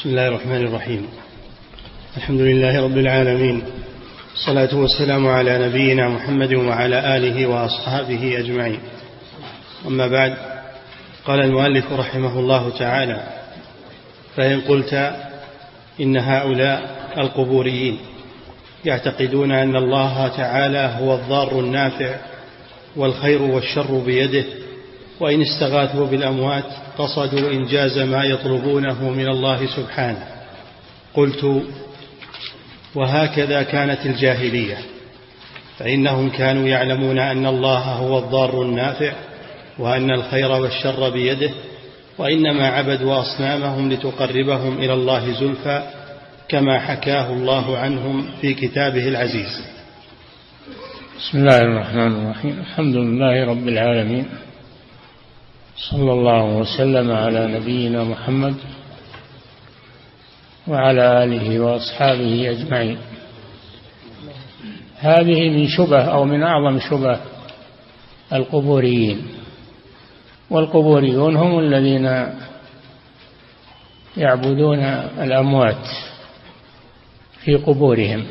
بسم الله الرحمن الرحيم. الحمد لله رب العالمين. الصلاة والسلام على نبينا محمد وعلى آله وأصحابه أجمعين. أما بعد قال المؤلف رحمه الله تعالى فإن قلت إن هؤلاء القبوريين يعتقدون أن الله تعالى هو الضار النافع والخير والشر بيده وإن استغاثوا بالأموات قصدوا إنجاز ما يطلبونه من الله سبحانه. قلت وهكذا كانت الجاهلية فإنهم كانوا يعلمون أن الله هو الضار النافع وأن الخير والشر بيده وإنما عبدوا أصنامهم لتقربهم إلى الله زلفى كما حكاه الله عنهم في كتابه العزيز. بسم الله الرحمن الرحيم. الحمد لله رب العالمين. صلى الله وسلم على نبينا محمد وعلى آله وأصحابه أجمعين. هذه من شبه أو من أعظم شبه القبوريين. والقبوريون هم الذين يعبدون الأموات في قبورهم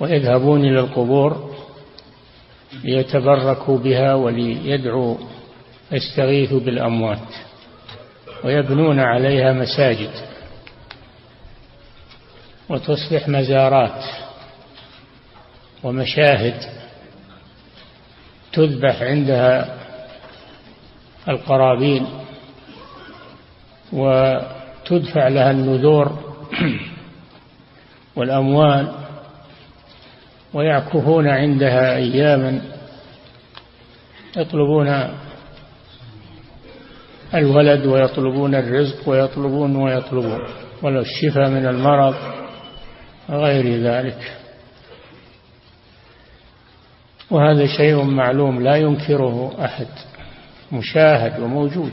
ويذهبون إلى القبور ليتبركوا بها وليدعوا يستغيثوا بالأموات ويبنون عليها مساجد وتصبح مزارات ومشاهد تذبح عندها القرابين وتدفع لها النذور والأموال ويعكفون عندها أياما يطلبون الولد ويطلبون الرزق ويطلبون ويطلبون ولو الشفاء من المرض غير ذلك. وهذا شيء معلوم لا ينكره أحد مشاهد وموجود.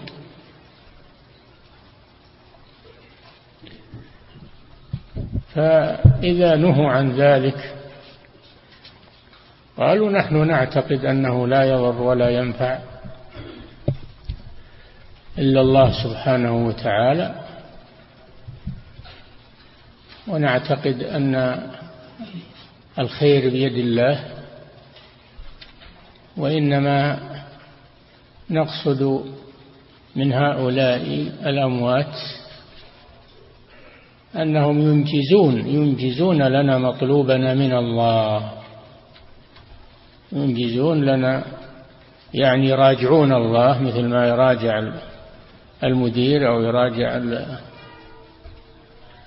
فإذا نهوا عن ذلك قالوا نحن نعتقد أنه لا يضر ولا ينفع. إلا الله سبحانه وتعالى. ونعتقد أن الخير بيد الله وإنما نقصد من هؤلاء الأموات أنهم ينجزون ينجزون لنا مطلوبنا من الله. ينجزون لنا يعني يراجعون الله مثل ما يراجع المدير أو يراجع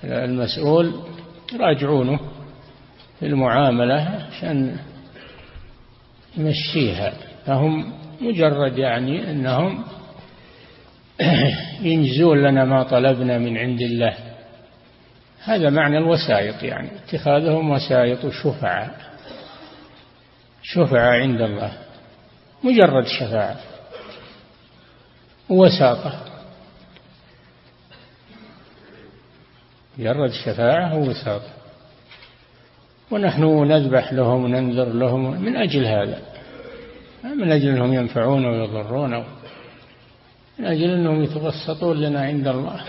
المسؤول يراجعونه في المعامله عشان يمشيها. فهم مجرد يعني إنهم ينجزون لنا ما طلبنا من عند الله. هذا معنى الوسائط يعني اتخاذهم وسائط شفعاء شفعاء عند الله مجرد شفاعة. وساطة. مجرد شفاعة ووساطة ونحن نذبح لهم وننذر لهم من أجل هذا. من أجل أنهم ينفعون ويضرون من أجل أنهم يتبسطون لنا عند الله.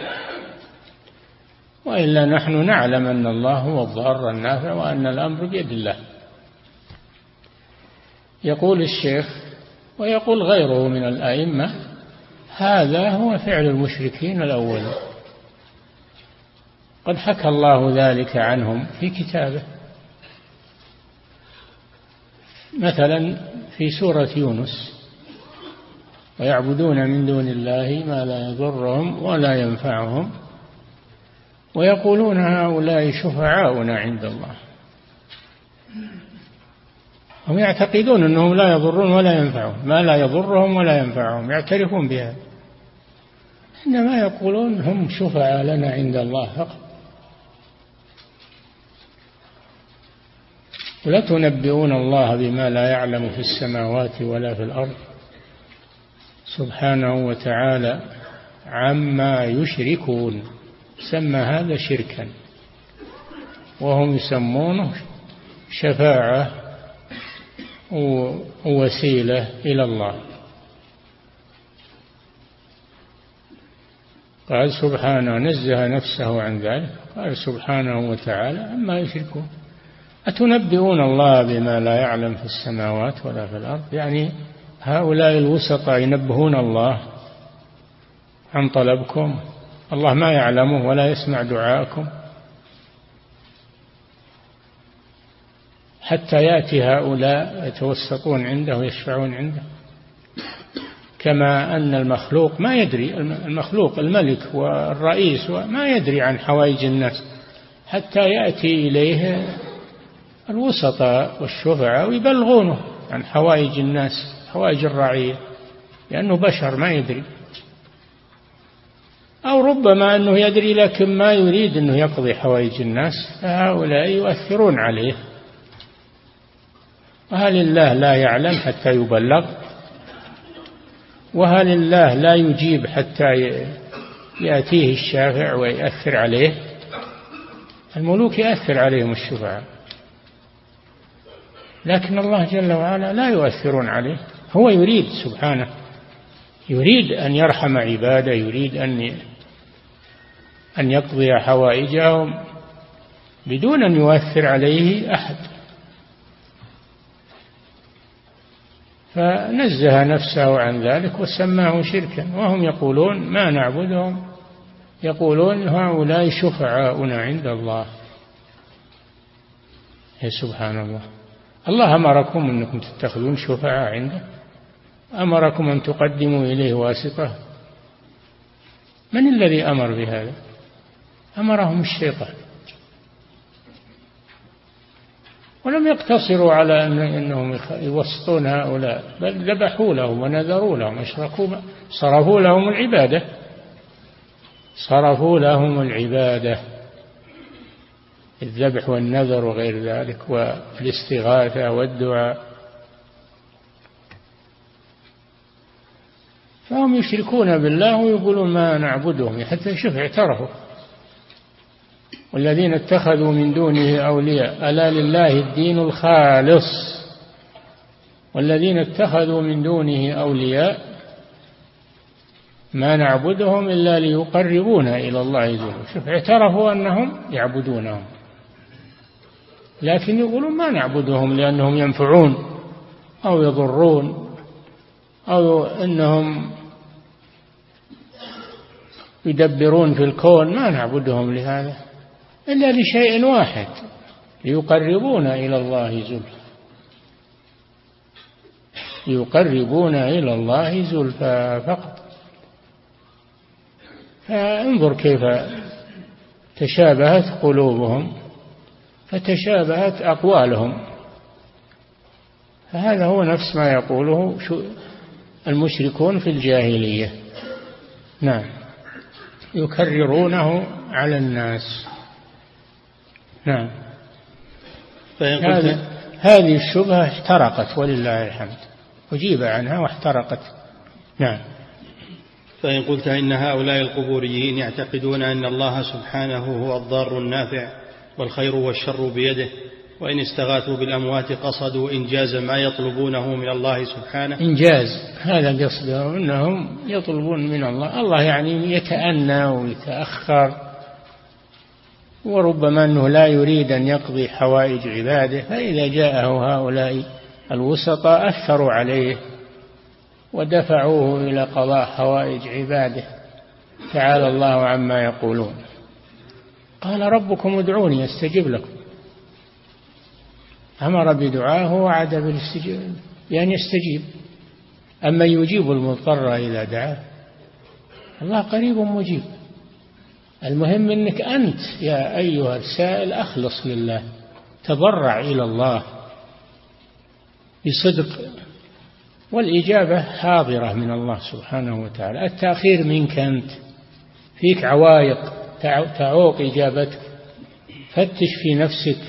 وإلا نحن نعلم أن الله هو الضار النافع وأن الأمر بيد الله. يقول الشيخ ويقول غيره من الأئمة هذا هو فعل المشركين الأولين. قد حكى الله ذلك عنهم في كتابه. مثلا في سورة يونس ويعبدون من دون الله ما لا يضرهم ولا ينفعهم ويقولون هؤلاء شفعاؤنا عند الله. هم يعتقدون أنهم لا يضرون ولا ينفعون ما لا يضرهم ولا ينفعهم يعترفون بها. إنما يقولون هم شفعاء لنا عند الله فقط. ولا تنبئون الله بما لا يعلم في السماوات ولا في الأرض. سبحانه وتعالى عما يشركون. سمى هذا شركا. وهم يسمونه شفاعة ووسيلة إلى الله. قال سبحانه نزه نفسه عن ذلك. قال سبحانه وتعالى عما يشركون. أتنبئون الله بما لا يعلم في السماوات ولا في الأرض؟ يعني هؤلاء الوسطى ينبهون الله عن طلبكم الله ما يعلمه ولا يسمع دعاءكم. حتى يأتي هؤلاء يتوسطون عنده ويشفعون عنده. كما أن المخلوق ما يدري المخلوق الملك والرئيس ما يدري عن حوائج الناس. حتى يأتي إليه الوسطاء والشفعاء ويبلغونه عن حوائج الناس حوائج الرعية لأنه بشر ما يدري. أو ربما أنه يدري لكن ما يريد أنه يقضي حوائج الناس فهؤلاء يؤثرون عليه. وهل الله لا يعلم حتى يبلغ؟ وهل الله لا يجيب حتى يأتيه الشافع ويأثر عليه؟ الملوك يأثر عليهم الشفعاء. لكن الله جل وعلا لا يؤثرون عليه. هو يريد سبحانه يريد أن يرحم عباده يريد أن أن يقضي حوائجهم بدون أن يؤثر عليه أحد. فنزه نفسه عن ذلك وسماه شركا وهم يقولون ما نعبدهم؟ يقولون هؤلاء شفعاؤنا عند الله. يا سبحان الله. الله أمركم أنكم تتخذون شفعاء عنده. أمركم أن تقدموا إليه واسطة. من الذي أمر بهذا؟ أمرهم الشيطان. ولم يقتصروا على أنهم يوسطون هؤلاء بل ذبحوا لهم ونذروا لهم أشركوا صرفوا لهم العبادة. صرفوا لهم العبادة. الذبح والنذر وغير ذلك والاستغاثة والدعاء. فهم يشركون بالله ويقولون ما نعبدهم حتى شوف اعترفوا. والذين اتخذوا من دونه أولياء ألا لله الدين الخالص. والذين اتخذوا من دونه أولياء ما نعبدهم إلا ليقربونا إلى الله زلفى. شوف اعترفوا أنهم يعبدونهم. لكن يقولون ما نعبدهم لأنهم ينفعون أو يضرون أو أنهم يدبرون في الكون ما نعبدهم لهذا إلا لشيء واحد ليقربونا إلى الله زلفى. ليقربونا إلى الله زلفى فقط. فانظر كيف تشابهت قلوبهم. فتشابهت أقوالهم. فهذا هو نفس ما يقوله المشركون في الجاهلية. نعم. يكررونه على الناس. نعم. هذه هذه الشبهة احترقت ولله الحمد. أجيب عنها واحترقت. نعم. فإن قلت إن هؤلاء القبوريين يعتقدون أن الله سبحانه هو الضار النافع والخير والشر بيده وإن استغاثوا بالأموات قصدوا إنجاز ما يطلبونه من الله سبحانه. إنجاز هذا قصدهم أنهم يطلبون من الله. الله يعني يتأنى ويتأخر وربما أنه لا يريد أن يقضي حوائج عباده فإذا جاءه هؤلاء الوسطاء أثروا عليه ودفعوه إلى قضاء حوائج عباده. تعالى الله عما يقولون. قال ربكم ادعوني استجب لكم. أمر بدعاه ووعد بالاستجابة بأن يستجيب. أما يجيب المضطر إذا دعاه الله قريب مجيب. المهم أنك أنت يا أيها السائل أخلص لله تضرع إلى الله بصدق والإجابة حاضرة من الله سبحانه وتعالى. التأخير منك أنت فيك عوائق. تعوق إجابتك فتش في نفسك.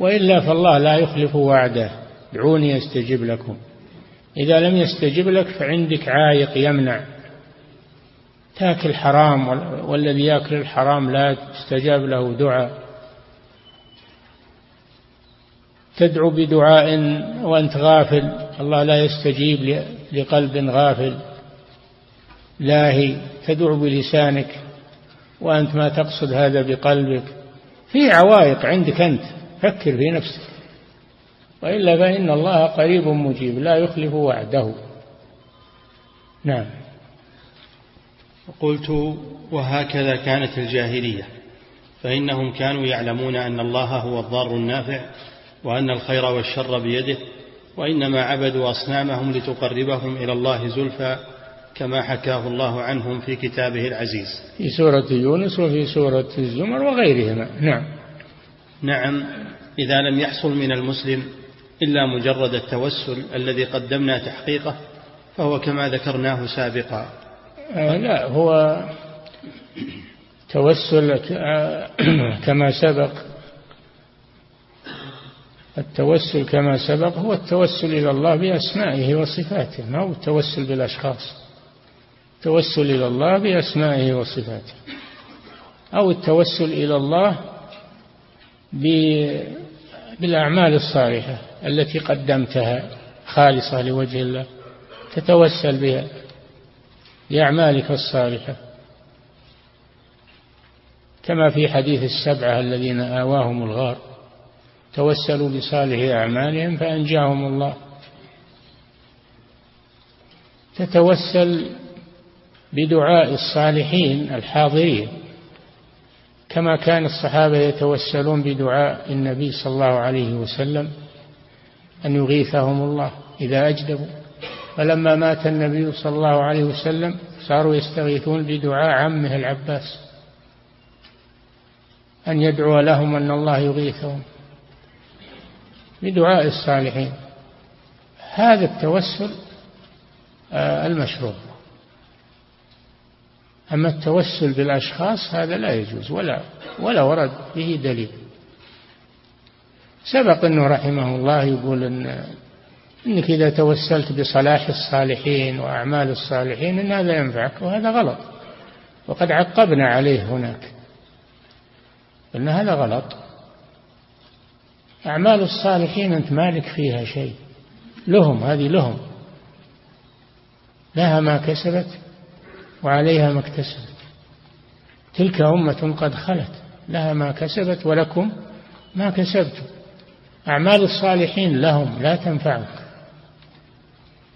وإلا فالله لا يخلف وعده ادعوني يستجب لكم. إذا لم يستجب لك فعندك عائق يمنع. تاكل حرام والذي ياكل الحرام لا تستجاب له دعاء. تدعو بدعاء وأنت غافل الله لا يستجيب لقلب غافل. لاهي تدعو بلسانك وأنت ما تقصد هذا بقلبك. في عوائق عندك أنت فكر في نفسك. وإلا فإن الله قريب مجيب لا يخلف وعده. نعم. قلت وهكذا كانت الجاهلية. فإنهم كانوا يعلمون أن الله هو الضار النافع وأن الخير والشر بيده وإنما عبدوا أصنامهم لتقربهم إلى الله زلفى كما حكاه الله عنهم في كتابه العزيز. في سورة يونس وفي سورة الزمر وغيرهما. نعم. نعم إذا لم يحصل من المسلم إلا مجرد التوسل الذي قدمنا تحقيقه فهو كما ذكرناه سابقا. آه لا هو توسل كما سبق. التوسل كما سبق هو التوسل إلى الله بأسمائه وصفاته ما هو التوسل بالأشخاص؟ التوسل إلى الله بأسمائه وصفاته أو التوسل إلى الله بالأعمال الصالحة التي قدمتها خالصة لوجه الله تتوسل بها بأعمالك الصالحة. كما في حديث السبعة الذين آواهم الغار توسلوا بصالح أعمالهم فأنجاهم الله. تتوسل بدعاء الصالحين الحاضرين كما كان الصحابة يتوسلون بدعاء النبي صلى الله عليه وسلم أن يغيثهم الله إذا أجدبوا. فلما مات النبي صلى الله عليه وسلم صاروا يستغيثون بدعاء عمه العباس أن يدعو لهم أن الله يغيثهم. بدعاء الصالحين هذا التوسل آه، المشروع. أما التوسل بالأشخاص هذا لا يجوز ولا ولا ورد به دليل. سبق أنه رحمه الله يقول أن أنك إذا توسلت بصلاح الصالحين وأعمال الصالحين أن هذا ينفعك وهذا غلط وقد عقبنا عليه هناك. أن هذا غلط. أعمال الصالحين أنت مالك فيها شيء لهم هذه لهم. لها ما كسبت. وعليها ما اكتسبت تلك أمة قد خلت لها ما كسبت ولكم ما كسبتم. أعمال الصالحين لهم لا تنفعك.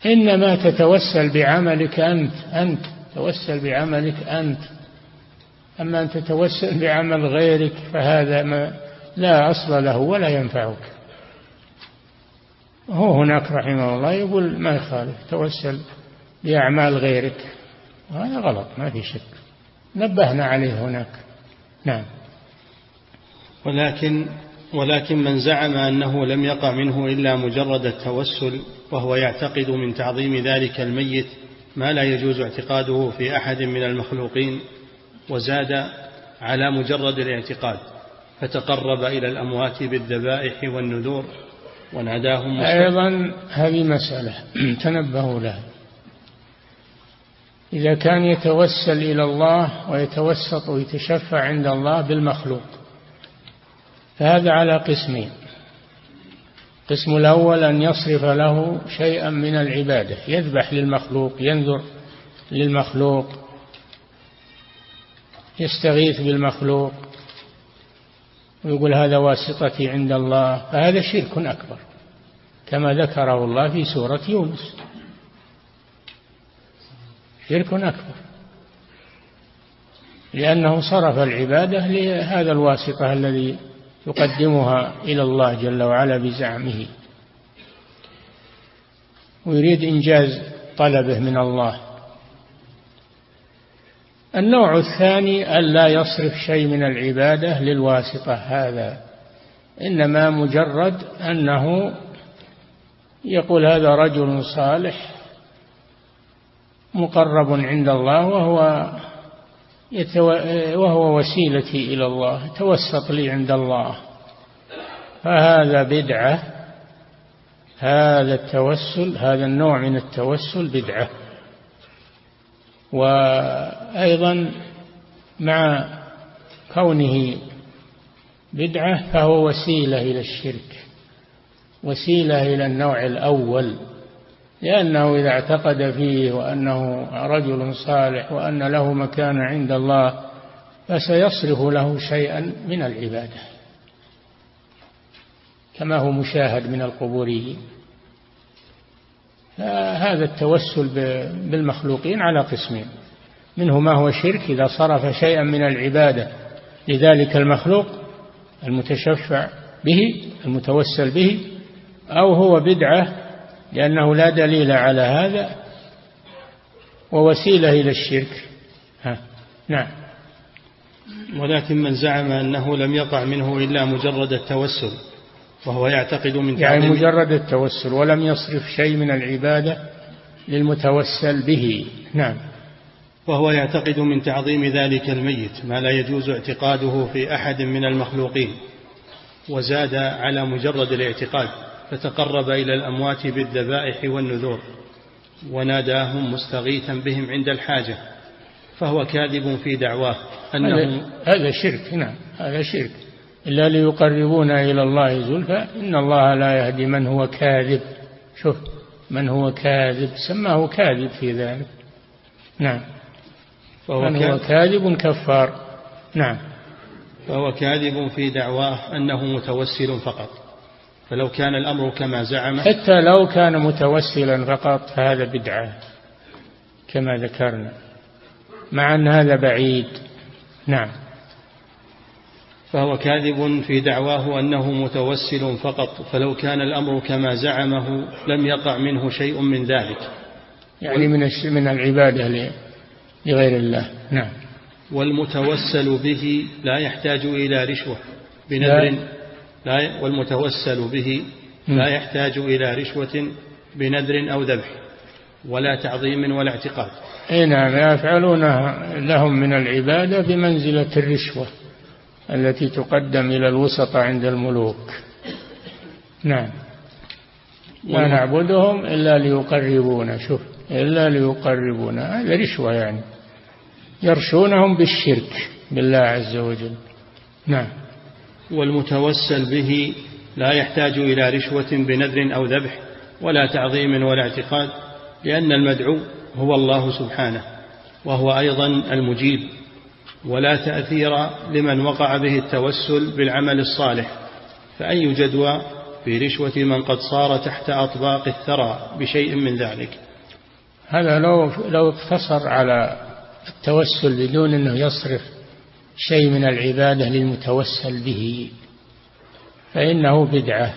إنما تتوسل بعملك أنت أنت توسل بعملك أنت. أما أن تتوسل بعمل غيرك فهذا ما لا أصل له ولا ينفعك. هو هناك رحمه الله يقول ما يخالف توسل بأعمال غيرك. وهذا غلط ما في شك. نبهنا عليه هناك. نعم. ولكن ولكن من زعم أنه لم يقع منه إلا مجرد التوسل وهو يعتقد من تعظيم ذلك الميت ما لا يجوز اعتقاده في أحد من المخلوقين وزاد على مجرد الاعتقاد فتقرب إلى الأموات بالذبائح والنذور وناداهم أيضا هذه مسألة. تنبهوا لها. إذا كان يتوسل إلى الله ويتوسط ويتشفع عند الله بالمخلوق. فهذا على قسمين. القسم الأول أن يصرف له شيئا من العبادة. يذبح للمخلوق ينذر للمخلوق يستغيث بالمخلوق ويقول هذا واسطتي عند الله. فهذا شرك أكبر كما ذكره الله في سورة يونس. شرك أكبر لأنه صرف العبادة لهذا الواسطة الذي يقدمها إلى الله جل وعلا بزعمه. ويريد إنجاز طلبه من الله. النوع الثاني ألا يصرف شيء من العبادة للواسطة هذا. إنما مجرد أنه يقول هذا رجل صالح مقرب عند الله وهو يتو... وهو وسيلتي إلى الله توسط لي عند الله. فهذا بدعة هذا التوسل هذا النوع من التوسل بدعة. وأيضا مع كونه بدعة فهو وسيلة إلى الشرك وسيلة إلى النوع الأول. لأنه إذا اعتقد فيه وأنه رجل صالح وأن له مكان عند الله فسيصرف له شيئا من العبادة كما هو مشاهد من القبوريين. هذا التوسل بالمخلوقين على قسمين. منه ما هو شرك إذا صرف شيئا من العبادة لذلك المخلوق المتشفع به المتوسل به أو هو بدعة لأنه لا دليل على هذا ووسيلة إلى الشرك. ها. نعم. ولكن من زعم أنه لم يقع منه إلا مجرد التوسل وهو يعتقد من يعني مجرد التوسل ولم يصرف شيء من العبادة للمتوسل به. نعم. وهو يعتقد من تعظيم ذلك الميت ما لا يجوز اعتقاده في أحد من المخلوقين وزاد على مجرد الاعتقاد. فتقرب إلى الأموات بالذبائح والنذور وناداهم مستغيثا بهم عند الحاجة فهو كاذب في دعواه أنه هذا شرك نعم هذا شرك. إلا ليقربونا إلى الله زلفى إن الله لا يهدي من هو كاذب. شوف من هو كاذب سماه كاذب في ذلك. نعم. فهو من هو كاذب؟ كفار. نعم. فهو كاذب في دعواه أنه متوسل فقط. فلو كان الأمر كما زعم. حتى لو كان متوسلا فقط فهذا بدعة كما ذكرنا. مع أن هذا بعيد. نعم. فهو كاذب في دعواه أنه متوسل فقط فلو كان الأمر كما زعمه لم يقع منه شيء من ذلك. يعني من من العبادة لغير الله. نعم. والمتوسل به لا يحتاج إلى رشوة بنذر. لا والمتوسل به لا يحتاج إلى رشوة بنذر أو ذبح ولا تعظيم ولا اعتقاد. أي نعم يفعلونها لهم من العبادة بمنزلة الرشوة التي تقدم إلى الوسط عند الملوك. نعم. لا نعبدهم إلا ليقربونا شوف إلا ليقربونا. هذا رشوة يعني. يرشونهم بالشرك بالله عز وجل. نعم. والمتوسل به لا يحتاج إلى رشوة بنذر أو ذبح ولا تعظيم ولا اعتقاد لأن المدعو هو الله سبحانه وهو أيضا المجيب. ولا تأثير لمن وقع به التوسل بالعمل الصالح فأي جدوى في رشوة من قد صار تحت أطباق الثرى بشيء من ذلك. هذا لو لو اقتصر على التوسل بدون أنه يصرف شيء من العبادة للمتوسل به. فإنه بدعة.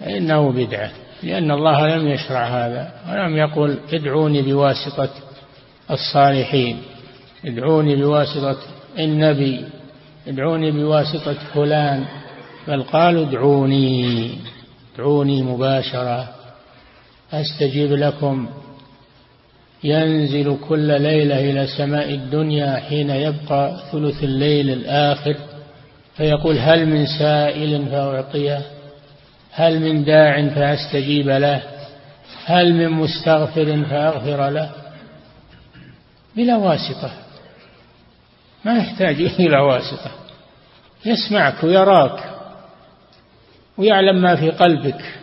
فإنه بدعة. لأن الله لم يشرع هذا ولم يقل ادعوني بواسطة الصالحين. ادعوني بواسطة النبي. ادعوني بواسطة فلان. بل قالوا ادعوني. ادعوني مباشرة. أستجيب لكم. ينزل كل ليلة إلى سماء الدنيا حين يبقى ثلث الليل الآخر فيقول هل من سائل فأعطيه هل من داع فأستجيب له هل من مستغفر فأغفر له؟ بلا واسطة. ما يحتاج إلى واسطة. يسمعك ويراك ويعلم ما في قلبك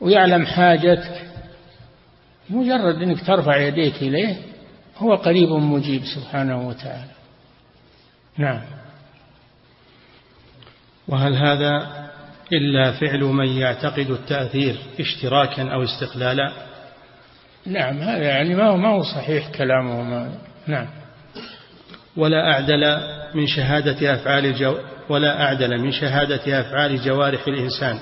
ويعلم حاجتك. مجرد إنك ترفع يديك إليه هو قريب مجيب سبحانه وتعالى. نعم. وهل هذا إلا فعل من يعتقد التأثير اشتراكا أو استقلالا؟ نعم هذا يعني ما هو ما هو صحيح كلامه. ما نعم. ولا أعدل من شهادة أفعال الجو ولا أعدل من شهادة أفعال جوارح الإنسان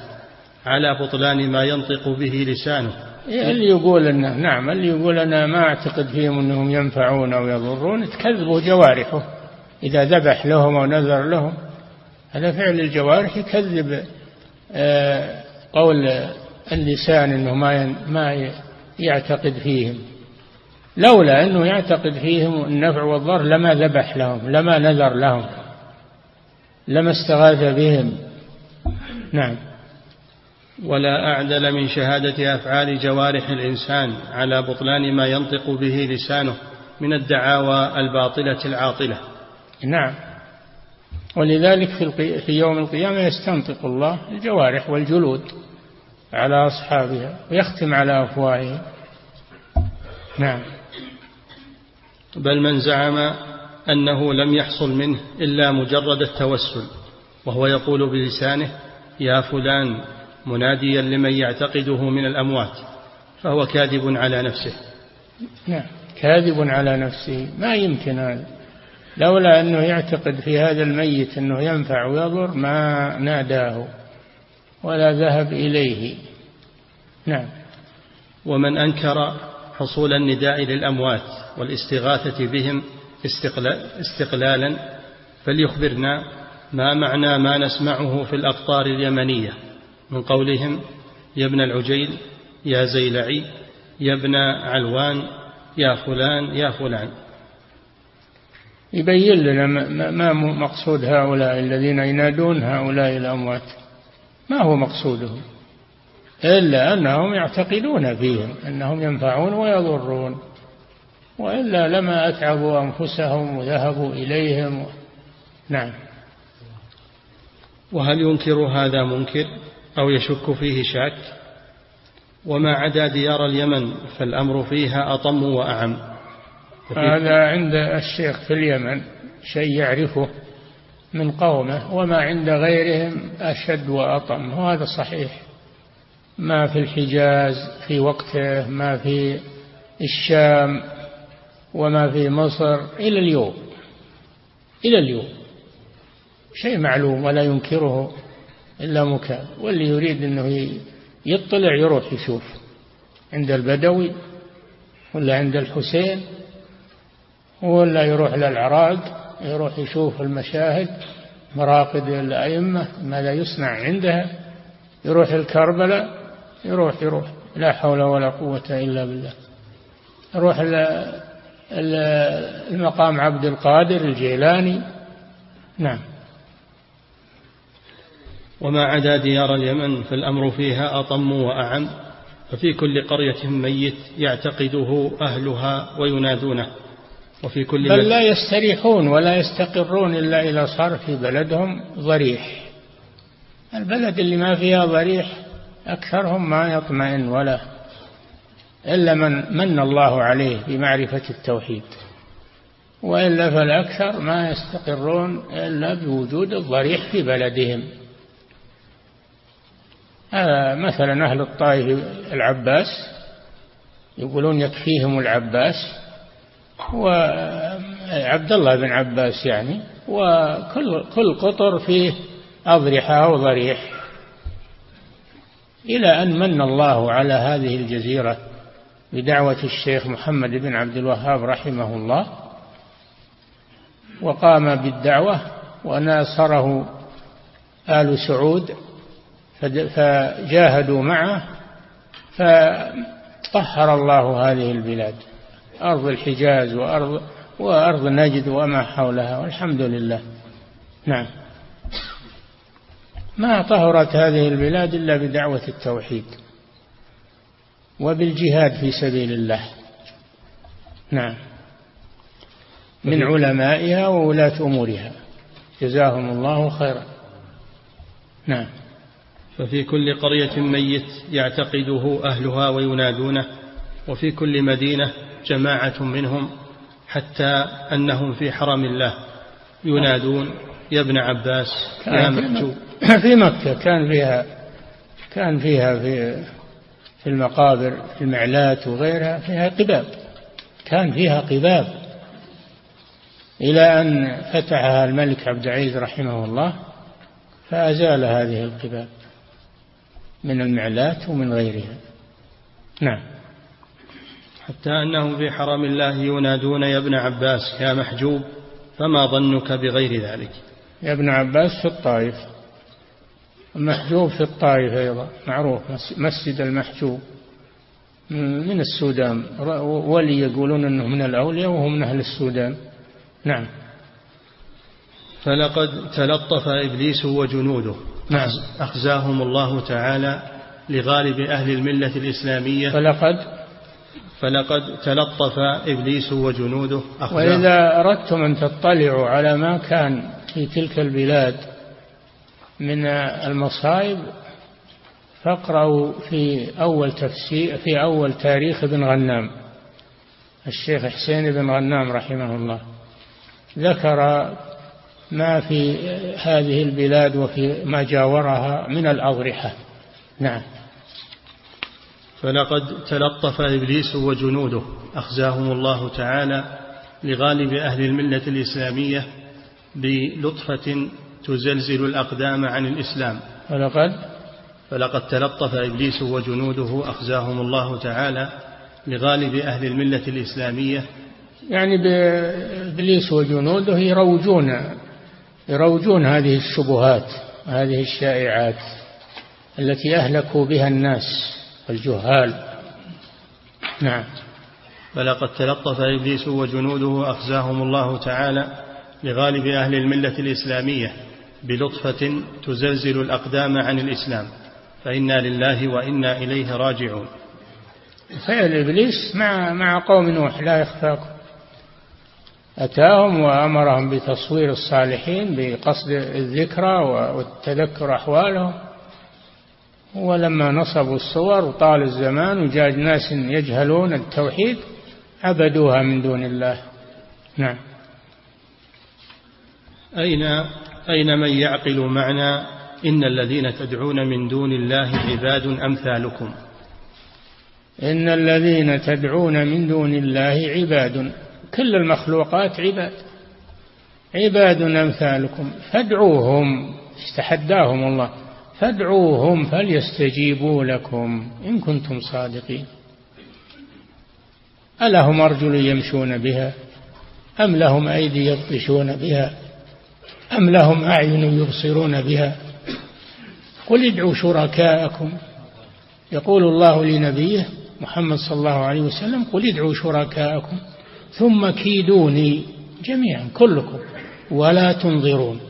على بطلان ما ينطق به لسانه. اللي يقول أنه نعم اللي يقول أنا ما أعتقد فيهم أنهم ينفعون أو يضرون تكذبوا جوارحه. إذا ذبح لهم أو نذر لهم هذا فعل الجوارح يكذب آه، قول اللسان أنه ما ما يعتقد فيهم. لولا أنه يعتقد فيهم النفع والضر لما ذبح لهم لما نذر لهم لما استغاث بهم. نعم. ولا أعدل من شهادة أفعال جوارح الإنسان على بطلان ما ينطق به لسانه من الدعاوى الباطلة العاطلة. نعم. ولذلك في, في يوم القيامة يستنطق الله الجوارح والجلود على أصحابها ويختم على أفواههم. نعم. بل من زعم أنه لم يحصل منه إلا مجرد التوسل وهو يقول بلسانه يا فلان مناديا لمن يعتقده من الأموات فهو كاذب على نفسه. نعم. كاذب على نفسه. ما يمكن هذا. لولا أنه يعتقد في هذا الميت أنه ينفع ويضر ما ناداه ولا ذهب إليه. نعم. ومن أنكر حصول النداء للأموات والاستغاثة بهم استقلالا فليخبرنا ما معنى ما نسمعه في الأقطار اليمنية. من قولهم يا ابن العجيل يا زيلعي يا ابن علوان يا فلان يا فلان. يبين لنا ما مقصود هؤلاء الذين ينادون هؤلاء الأموات. ما هو مقصودهم؟ إلا أنهم يعتقدون فيهم أنهم ينفعون ويضرون. وإلا لما أتعبوا أنفسهم وذهبوا إليهم. نعم. وهل ينكر هذا منكر؟ أو يشك فيه شاك وما عدا ديار اليمن فالأمر فيها أطم وأعم. هذا عند الشيخ في اليمن شيء يعرفه من قومه وما عند غيرهم أشد وأطم وهذا صحيح. ما في الحجاز في وقته ما في الشام وما في مصر إلى اليوم إلى اليوم. شيء معلوم ولا ينكره. إلا مكان واللي يريد أنه يطلع يروح يشوف عند البدوي ولا عند الحسين ولا يروح للعراق يروح يشوف المشاهد مراقد الأئمة ماذا يصنع عندها يروح الكربلاء يروح يروح لا حول ولا قوة إلا بالله. يروح المقام عبد القادر الجيلاني. نعم. وما عدا ديار اليمن فالأمر فيها أطم وأعم ففي كل قرية ميت يعتقده أهلها وينادونه وفي كل بل لا يستريحون ولا يستقرون إلا إذا صار في بلدهم ضريح. البلد اللي ما فيها ضريح أكثرهم ما يطمئن ولا إلا من من الله عليه بمعرفة التوحيد وإلا فالأكثر ما يستقرون إلا بوجود الضريح في بلدهم. هذا مثلا أهل الطائف العباس يقولون يكفيهم العباس وعبد الله بن عباس يعني وكل كل قطر فيه أضرحة أو ضريح. إلى أن من الله على هذه الجزيرة بدعوة الشيخ محمد بن عبد الوهاب رحمه الله وقام بالدعوة وناصره آل سعود فجاهدوا معه فطهر الله هذه البلاد أرض الحجاز وأرض وأرض نجد وما حولها والحمد لله. نعم. ما طهرت هذه البلاد إلا بدعوة التوحيد وبالجهاد في سبيل الله. نعم. من علمائها وولاة أمورها. جزاهم الله خيرا. نعم. ففي كل قرية ميت يعتقده أهلها وينادونه وفي كل مدينة جماعة منهم حتى أنهم في حرم الله ينادون يا ابن عباس يا محجوب في مكة كان فيها كان فيها في في المقابر في المعلات وغيرها فيها قباب كان فيها قباب. إلى أن فتحها الملك عبد العزيز رحمه الله فأزال هذه القباب. من المعلات ومن غيرها. نعم. حتى أنهم في حرم الله ينادون يا ابن عباس يا محجوب فما ظنك بغير ذلك؟ يا ابن عباس في الطائف. المحجوب في الطائف أيضا معروف مسجد المحجوب. من السودان. ولي يقولون أنه من الأولياء وهو من أهل السودان. نعم. فلقد تلطف إبليس وجنوده. نعم. أخزاهم الله تعالى لغالب أهل الملة الإسلامية. فلقد فلقد تلطف إبليس وجنوده وإذا أردتم أن تطلعوا على ما كان في تلك البلاد من المصائب فاقرأوا في أول تفسير في أول تاريخ ابن غنام. الشيخ حسين بن غنام رحمه الله. ذكر ما في هذه البلاد وفي ما جاورها من الأضرحة. نعم. فلقد تلطف إبليس وجنوده. أخزاهم الله تعالى لغالب أهل الملة الإسلامية بلطفة تزلزل الأقدام عن الإسلام. فلقد فلقد تلطف إبليس وجنوده. أخزاهم الله تعالى لغالب أهل الملة الإسلامية. يعني بإبليس وجنوده يروجون يروجون هذه الشبهات هذه الشائعات التي أهلكوا بها الناس الجهال. نعم. فلقد تلطف إبليس وجنوده أخزاهم الله تعالى لغالب أهل الملة الإسلامية بلطفة تزلزل الأقدام عن الإسلام. فإنا لله وإنا إليه راجعون. فعل إبليس مع مع قوم نوح لا يخفاكم. أتاهم وأمرهم بتصوير الصالحين بقصد الذكرى والتذكر أحوالهم. ولما نصبوا الصور وطال الزمان وجاء ناس يجهلون التوحيد عبدوها من دون الله. نعم. أين أين من يعقل معنى إن الذين تدعون من دون الله عباد أمثالكم؟ إن الذين تدعون من دون الله عباد. كل المخلوقات عباد. عباد أمثالكم فادعوهم استحداهم الله فادعوهم فليستجيبوا لكم إن كنتم صادقين. ألهم أرجل يمشون بها؟ أم لهم أيدي يبطشون بها؟ أم لهم أعين يبصرون بها؟ قل ادعوا شركاءكم. يقول الله لنبيه محمد صلى الله عليه وسلم قل ادعوا شركاءكم. ثم كيدوني جميعا كلكم. ولا تنظرون.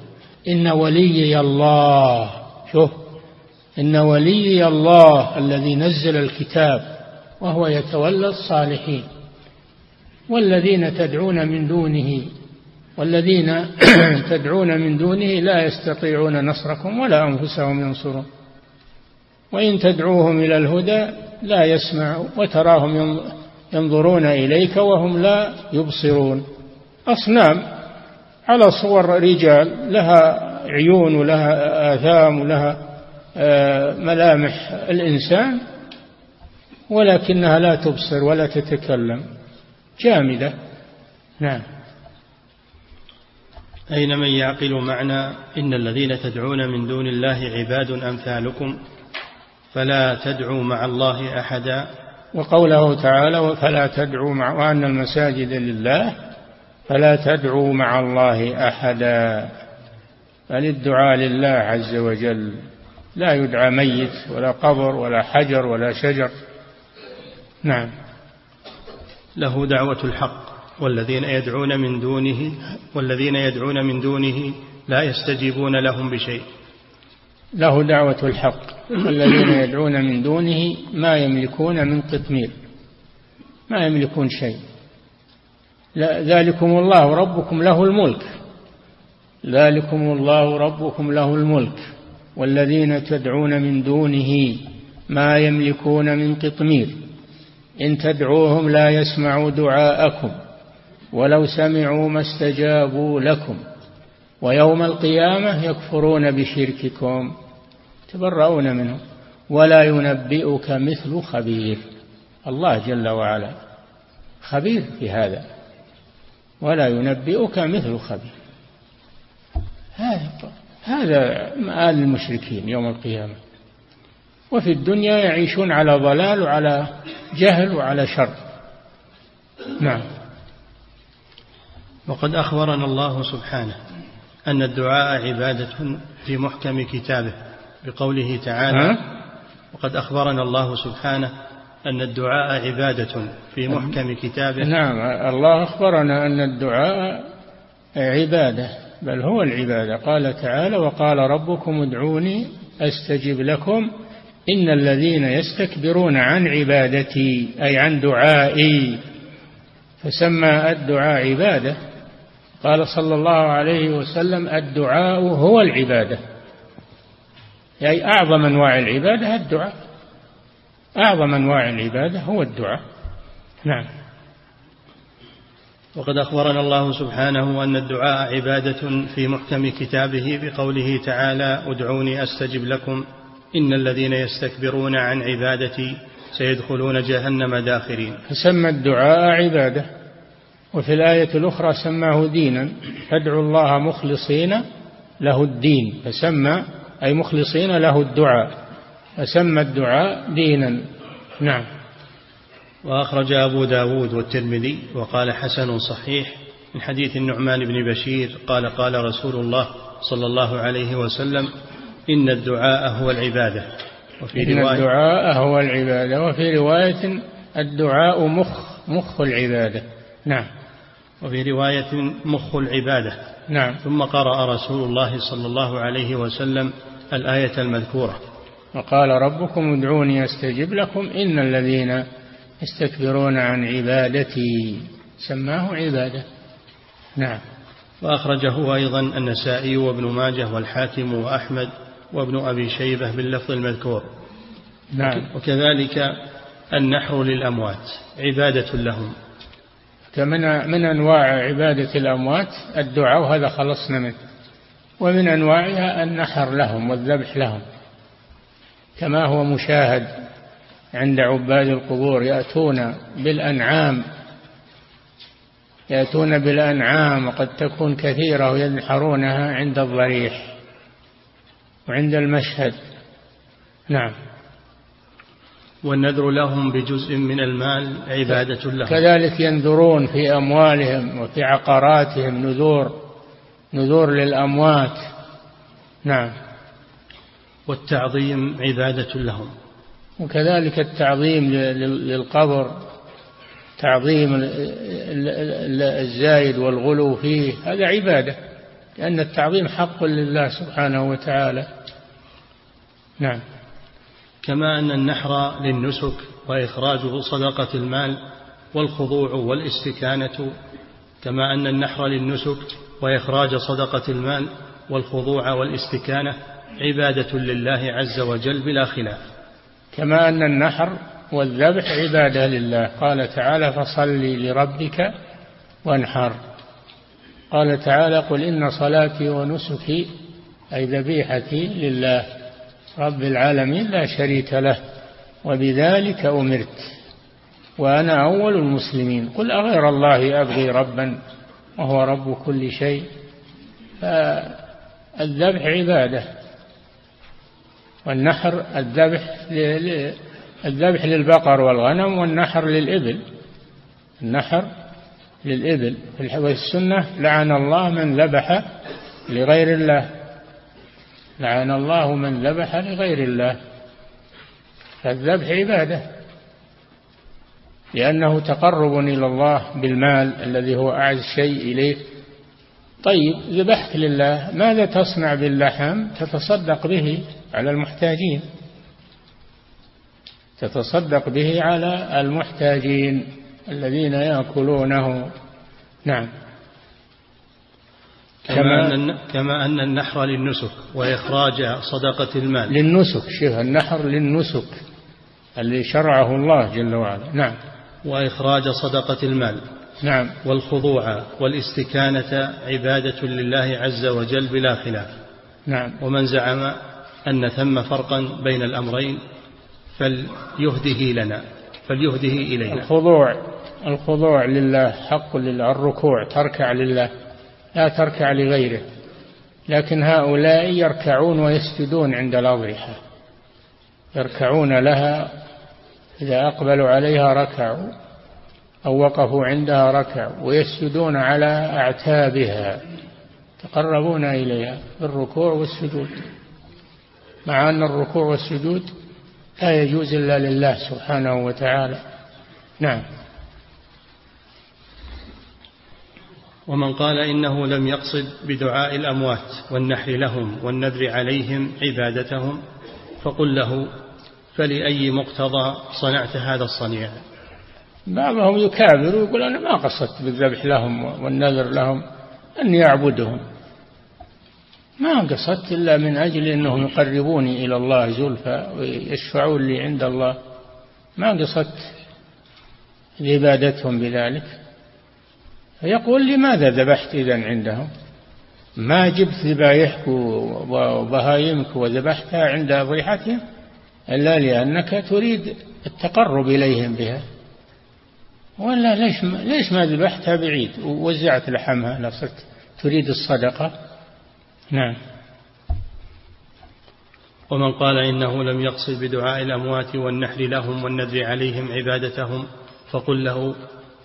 إن وليي الله شوف إن وليي الله الذي نزل الكتاب وهو يتولى الصالحين. والذين تدعون من دونه والذين تدعون من دونه لا يستطيعون نصركم ولا أنفسهم ينصرون. وإن تدعوهم إلى الهدى لا يسمعوا وتراهم ينظرون إليك وهم لا يبصرون. أصنام على صور رجال لها عيون ولها آثام ولها آه، ملامح الإنسان ولكنها لا تبصر ولا تتكلم. جامدة. نعم. أين من يعقل معنى إن الذين تدعون من دون الله عباد أمثالكم فلا تدعوا مع الله أحدا. وقوله تعالى فلا تدعوا مع وأن المساجد لله فلا تدعوا مع الله أحدا بل الدعاء لله عز وجل. لا يدعى ميت ولا قبر ولا حجر ولا شجر. نعم. له دعوة الحق والذين يدعون من دونه والذين يدعون من دونه لا يستجيبون لهم بشيء. له دعوة الحق. والذين يدعون من دونه ما يملكون من قطمير ما يملكون شيء. ذلكم الله ربكم له الملك. ذلكم الله ربكم له الملك. والذين تدعون من دونه ما يملكون من قطمير إن تدعوهم لا يسمعوا دعاءكم. ولو سمعوا ما استجابوا لكم. ويوم القيامة يكفرون بشرككم تبرؤون منهم ولا ينبئك مثل خبير. الله جل وعلا خبير في هذا. ولا ينبئك مثل خبير. هذا هذا مآل المشركين يوم القيامة. وفي الدنيا يعيشون على ضلال وعلى جهل وعلى شر. نعم. وقد أخبرنا الله سبحانه أن الدعاء عبادة في محكم كتابه بقوله تعالى وقد أخبرنا الله سبحانه أن الدعاء عبادة في محكم كتابه. نعم الله أخبرنا أن الدعاء عبادة بل هو العبادة. قال تعالى وقال ربكم ادعوني أستجب لكم. إن الذين يستكبرون عن عبادتي أي عن دعائي فسمى الدعاء عبادة. قال صلى الله عليه وسلم الدعاء هو العبادة. أي أعظم أنواع العبادة الدعاء. أعظم أنواع العبادة هو الدعاء. نعم. وقد أخبرنا الله سبحانه أن الدعاء عبادة في محكم كتابه بقوله تعالى ادعوني أستجب لكم. إن الذين يستكبرون عن عبادتي سيدخلون جهنم داخرين. فسمى الدعاء عبادة. وفي الآية الأخرى سماه دينا. فادعوا الله مخلصين له الدين. فسمى أي مخلصين له الدعاء. فسمى الدعاء دينا. نعم. وأخرج أبو داود والترمذي وقال حسن صحيح من حديث النعمان بن بشير قال قال رسول الله صلى الله عليه وسلم إن الدعاء هو العبادة. وفي إن رواية الدعاء هو العبادة. وفي رواية الدعاء مخ مخ العبادة. نعم. وفي رواية مخ العبادة. نعم. ثم قرأ رسول الله صلى الله عليه وسلم الآية المذكورة. وقال ربكم ادعوني أستجب لكم إن الذين يستكبرون عن عبادتي سماه عبادة. نعم. وأخرجه أيضا النسائي وابن ماجه والحاكم وأحمد وابن أبي شيبة باللفظ المذكور. نعم. وكذلك النحر للأموات عبادة لهم. فمن من أنواع عبادة الأموات؟ الدعاء وهذا خلصنا منه. ومن أنواعها النحر لهم والذبح لهم. كما هو مشاهد عند عباد القبور يأتون بالأنعام. يأتون بالأنعام وقد تكون كثيرة وينحرونها عند الضريح وعند المشهد. نعم. والنذر لهم بجزء من المال عبادة لهم. كذلك ينذرون في أموالهم وفي عقاراتهم نذور نذور للأموات. نعم. والتعظيم عبادة لهم. وكذلك التعظيم للقبر تعظيم الزايد والغلو فيه. هذا عبادة لأن التعظيم حق لله سبحانه وتعالى. نعم. كما أن النحر للنسك وإخراجه صدقة المال والخضوع والاستكانة كما أن النحر للنسك وإخراج صدقة المال والخضوع والاستكانة عبادة لله عز وجل بلا خلاف. كما أن النحر والذبح عبادة لله. قال تعالى فصل لربك وانحر. قال تعالى قل إن صلاتي ونسكي أي ذبيحتي لله. رب العالمين لا شريك له وبذلك أمرت. وأنا أول المسلمين. قل أغير الله أبغي ربا وهو رب كل شيء. فالذبح عبادة والنحر الذبح الذبح للبقر والغنم والنحر للإبل. النحر للإبل. في السنة لعن الله من ذبح لغير الله. لعن الله من ذبح لغير الله. فالذبح عبادة. لأنه تقرب إلى الله بالمال الذي هو أعز شيء إليه. طيب ذبحت لله ماذا تصنع باللحم؟ تتصدق به على المحتاجين. تتصدق به على المحتاجين الذين يأكلونه. نعم. كما أن كما أن النحر للنسك وإخراج صدقة المال. للنسك شوف النحر للنسك اللي شرعه الله جل وعلا. نعم. وإخراج صدقة المال. نعم. والخضوع والاستكانة عبادة لله عز وجل بلا خلاف. نعم. ومن زعم أن ثم فرقا بين الأمرين فليهده لنا فليهده إلينا. الخضوع الخضوع لله حق لله الركوع تركع لله. لا تركع لغيره لكن هؤلاء يركعون ويسجدون عند الأضرحة يركعون لها إذا أقبلوا عليها ركعوا أو وقفوا عندها ركعوا ويسجدون على أعتابها. تقربون إليها بالركوع والسجود. مع أن الركوع والسجود لا يجوز إلا لله سبحانه وتعالى. نعم. ومن قال إنه لم يقصد بدعاء الأموات والنحر لهم والنذر عليهم عبادتهم فقل له فلأي مقتضى صنعت هذا الصنيع؟ بعضهم يكابر ويقول أنا ما قصدت بالذبح لهم والنذر لهم أني أعبدهم ما قصدت إلا من أجل أنهم يقربوني إلى الله زلفى ويشفعون لي عند الله. ما قصدت عبادتهم بذلك. فيقول لماذا ذبحت إذا عندهم؟ ما جبت ذبايحك وبهايمك وذبحتها عند ضيحتهم إلا لأنك تريد التقرب إليهم بها. ولا ليش ما ليش ما ذبحتها بعيد؟ ووزعت لحمها لو تريد الصدقة؟ نعم. ومن قال إنه لم يقصد بدعاء الأموات والنحر لهم والنذر عليهم عبادتهم فقل له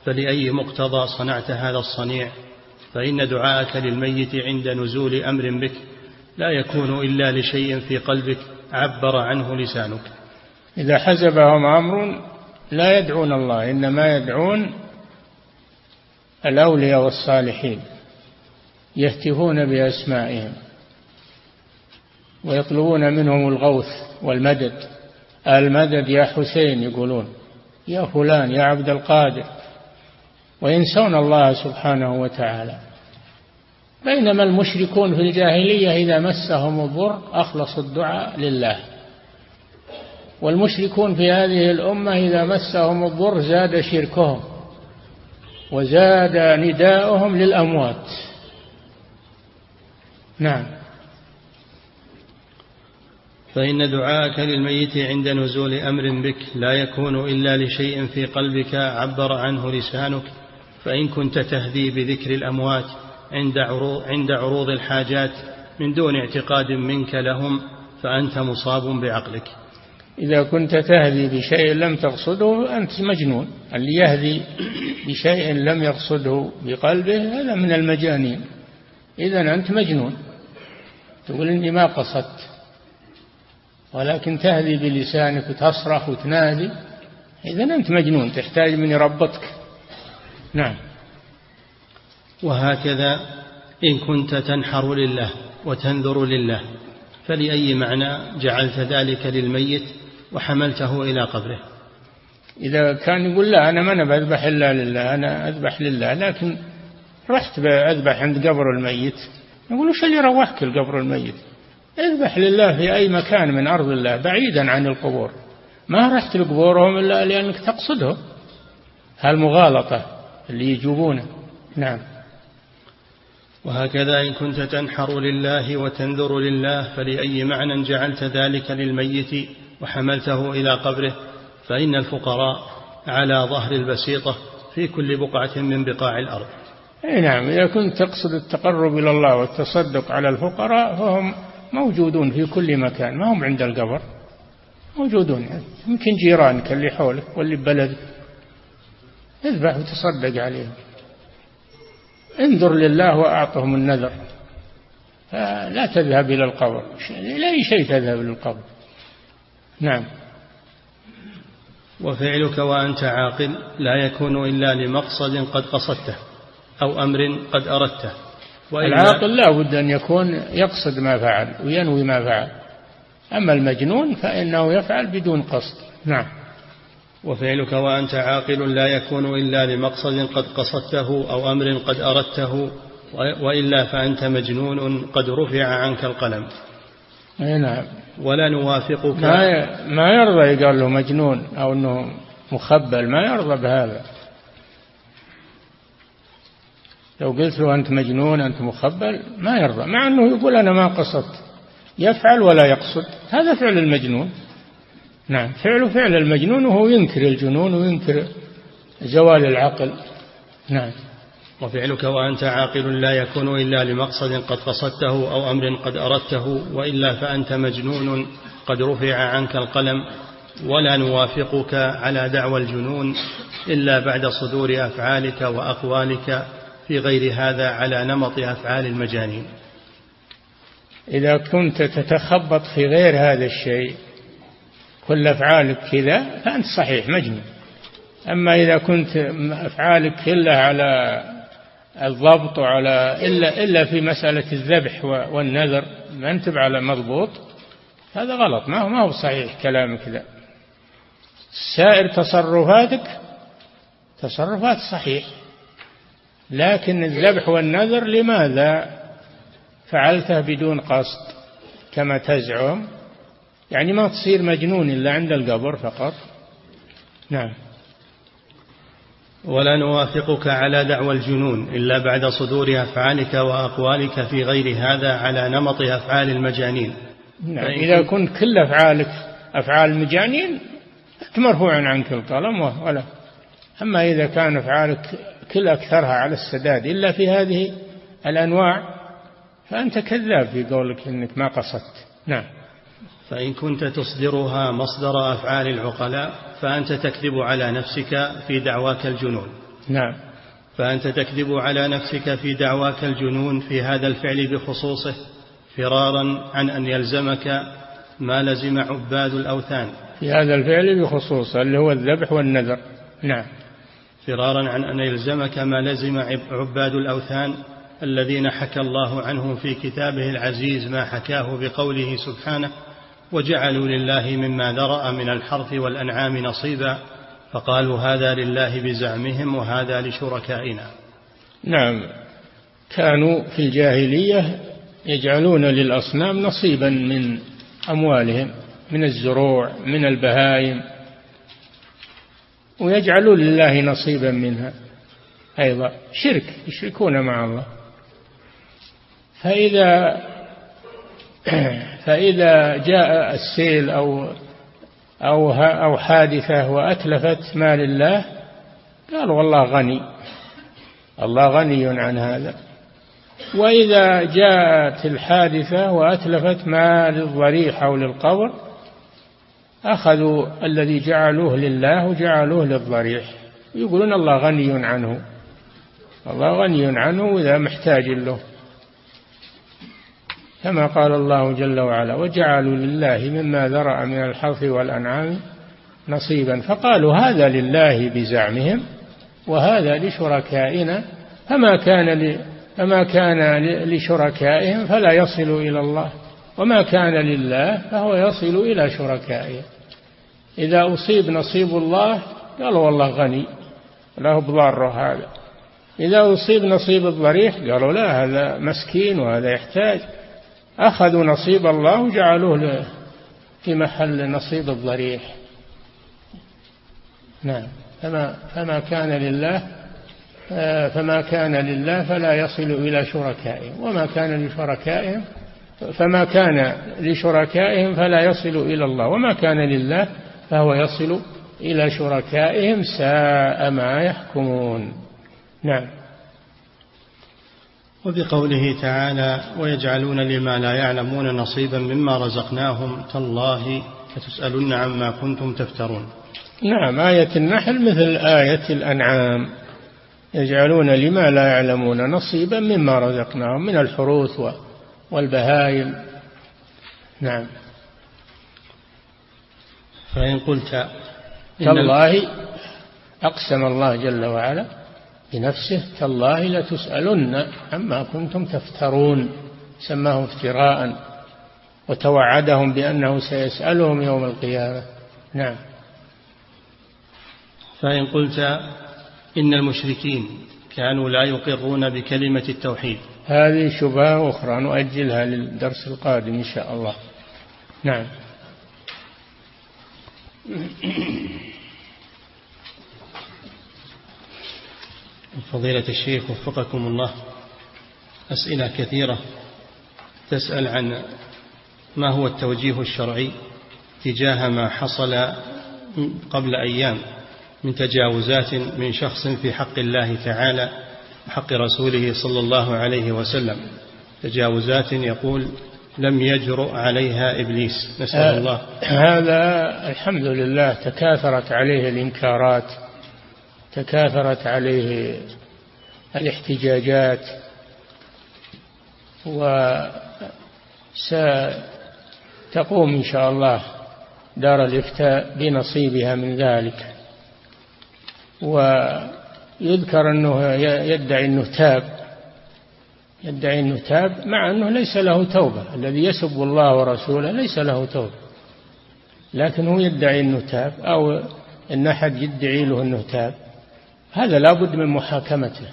فلأي مقتضى صنعت هذا الصنيع؟ فإن دعاءك للميت عند نزول أمر بك لا يكون إلا لشيء في قلبك عبر عنه لسانك. إذا حزبهم أمر لا يدعون الله إنما يدعون الأولياء والصالحين يهتفون بأسمائهم ويطلبون منهم الغوث والمدد. المدد يا حسين يقولون يا فلان يا عبد القادر. وينسون الله سبحانه وتعالى. بينما المشركون في الجاهلية إذا مسهم الضر أخلصوا الدعاء لله. والمشركون في هذه الأمة إذا مسهم الضر زاد شركهم وزاد نداؤهم للأموات. نعم. فإن دعاءك للميت عند نزول أمر بك لا يكون إلا لشيء في قلبك عبر عنه لسانك فإن كنت تهدي بذكر الأموات عند عروض, عند عروض الحاجات من دون اعتقاد منك لهم فأنت مصاب بعقلك. إذا كنت تهدي بشيء لم تقصده أنت مجنون. اللي يهدي بشيء لم يقصده بقلبه هذا من المجانين. إذا أنت مجنون. تقول إني ما قصدت. ولكن تهدي بلسانك وتصرخ وتنادي إذا أنت مجنون. تحتاج من يربطك نعم. وهكذا إن كنت تنحر لله وتنذر لله فلأي معنى جعلت ذلك للميت وحملته إلى قبره؟ إذا كان يقول لا أنا ما أنا بذبح إلا لله أنا أذبح لله لكن رحت أذبح عند قبر الميت. يقول وش اللي روحك القبر الميت؟ اذبح لله في أي مكان من أرض الله بعيدا عن القبور. ما رحت لقبورهم إلا لأنك تقصدهم. هالمغالطة. اللي يجوبونه نعم. وهكذا إن كنت تنحر لله وتنذر لله فلأي معنى جعلت ذلك للميت وحملته إلى قبره؟ فإن الفقراء على ظهر البسيطة في كل بقعة من بقاع الأرض. أي نعم. إذا كنت تقصد التقرب إلى الله والتصدق على الفقراء فهم موجودون في كل مكان ما هم عند القبر. موجودون. يمكن جيرانك اللي حولك واللي ببلدك. اذبح وتصدق عليهم. انظر لله وأعطهم النذر. لا تذهب إلى القبر. لا أي شيء تذهب إلى القبر. نعم. وفعلك وأنت عاقل لا يكون إلا لمقصد قد قصدته أو أمر قد أردته. العاقل لا بد أن يكون يقصد ما فعل وينوي ما فعل. أما المجنون فإنه يفعل بدون قصد. نعم. وفعلك وأنت عاقل لا يكون إلا لمقصد قد قصدته أو أمر قد أردته وإلا فأنت مجنون قد رفع عنك القلم. أي نعم. ولا نوافقك. ما ما يرضى يقال له مجنون أو أنه مخبل ما يرضى بهذا. لو قلت له أنت مجنون أنت مخبل ما يرضى مع أنه يقول أنا ما قصدت. يفعل ولا يقصد هذا فعل المجنون. نعم. فعله فعل المجنون وهو ينكر الجنون وينكر زوال العقل. نعم. وفعلك وأنت عاقل لا يكون إلا لمقصد قد قصدته أو أمر قد أردته وإلا فأنت مجنون قد رفع عنك القلم. ولا نوافقك على دعوى الجنون إلا بعد صدور أفعالك وأقوالك. في غير هذا على نمط أفعال المجانين. إذا كنت تتخبط في غير هذا الشيء كل أفعالك كذا فأنت صحيح مجنون. أما إذا كنت أفعالك كلها على الضبط وعلى إلا إلا في مسألة الذبح والنذر ما أنت على مضبوط هذا غلط. ما هو ما هو صحيح كلامك ذا. سائر تصرفاتك تصرفات صحيح. لكن الذبح والنذر لماذا؟ فعلته بدون قصد كما تزعم. يعني ما تصير مجنون إلا عند القبر فقط. نعم. ولا نوافقك على دعوى الجنون إلا بعد صدور أفعالك وأقوالك في غير هذا على نمط أفعال المجانين. نعم. إذا كنت كل أفعالك أفعال المجانين مرفوع عنك القلم ولا. أما إذا كان أفعالك كل أكثرها على السداد إلا في هذه الأنواع فأنت كذاب في قولك إنك ما قصدت. نعم. فإن كنت تصدرها مصدر أفعال العقلاء فأنت تكذب على نفسك في دعواك الجنون. نعم. فأنت تكذب على نفسك في دعواك الجنون في هذا الفعل بخصوصه فرارا عن أن يلزمك ما لزم عباد الأوثان. في هذا الفعل بخصوصه اللي هو الذبح والنذر. نعم. فرارا عن أن يلزمك ما لزم عباد الأوثان الذين حكى الله عنهم في كتابه العزيز ما حكاه بقوله سبحانه وجعلوا لله مما ذرأ من الحرث والأنعام نصيبا فقالوا هذا لله بزعمهم وهذا لشركائنا. نعم. كانوا في الجاهلية يجعلون للأصنام نصيبا من أموالهم من الزروع من البهائم ويجعلون لله نصيبا منها. أيضا شرك يشركون مع الله. فإذا فإذا جاء السيل أو أو أو حادثة وأتلفت مال الله قالوا والله غني. الله غني عن هذا. وإذا جاءت الحادثة وأتلفت مال الضريح أو للقبر أخذوا الذي جعلوه لله وجعلوه للضريح. يقولون الله غني عنه. الله غني عنه إذا محتاج له. كما قال الله جل وعلا وجعلوا لله مما ذرأ من الحرث والأنعام نصيبا. فقالوا هذا لله بزعمهم وهذا لشركائنا فما كان فما كان لشركائهم فلا يصل إلى الله وما كان لله فهو يصل إلى شركائه. إذا أصيب نصيب الله قالوا والله غني له بضارة هذا. إذا أصيب نصيب الضريح قالوا لا هذا مسكين وهذا يحتاج. أخذوا نصيب الله وجعلوه في محل نصيب الضريح. نعم. فما فما كان لله فما كان لله فلا يصل إلى شركائهم. وما كان لشركائهم فما كان لشركائهم فلا يصل إلى الله. وما كان لله فهو يصل إلى شركائهم ساء ما يحكمون. نعم. وبقوله تعالى ويجعلون لما لا يعلمون نصيبا مما رزقناهم تالله لتسألن عما كنتم تفترون. نعم آية النحل مثل آية الأنعام. يجعلون لما لا يعلمون نصيبا مما رزقناهم من الحروث والبهائم. نعم. فإن قلت تالله أقسم الله جل وعلا بنفسه تالله لتسألن عما كنتم تفترون. سماه افتراء وتوعدهم بأنه سيسألهم يوم القيامة. نعم. فإن قلت إن المشركين كانوا لا يقرون بكلمة التوحيد. هذه شبهة أخرى نؤجلها للدرس القادم إن شاء الله. نعم. فضيلة الشيخ وفقكم الله. أسئلة كثيرة تسأل عن ما هو التوجيه الشرعي تجاه ما حصل قبل أيام من تجاوزات من شخص في حق الله تعالى وحق رسوله صلى الله عليه وسلم. تجاوزات يقول لم يجرؤ عليها إبليس. نسأل الله. هذا الحمد لله تكاثرت عليه الإنكارات تكاثرت عليه الاحتجاجات وستقوم إن شاء الله دار الإفتاء بنصيبها من ذلك. ويذكر أنه يدعي أنه تاب يدعي أنه تاب مع أنه ليس له توبة الذي يسب الله ورسوله ليس له توبة. لكن هو يدعي أنه تاب أو أن أحد يدعي له أنه تاب. هذا لابد من محاكمته.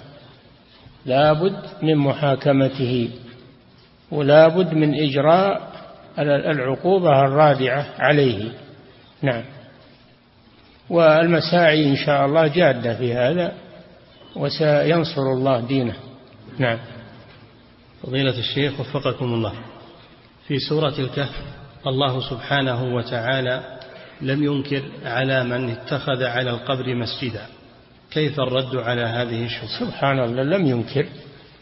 لابد من محاكمته. ولا بد من إجراء العقوبة الرادعة عليه. نعم. والمساعي إن شاء الله جادة في هذا وسينصر الله دينه. نعم. فضيلة الشيخ وفقكم الله. في سورة الكهف الله سبحانه وتعالى لم ينكر على من اتخذ على القبر مسجدا. كيف الرد على هذه الشبهة سبحان الله لم ينكر.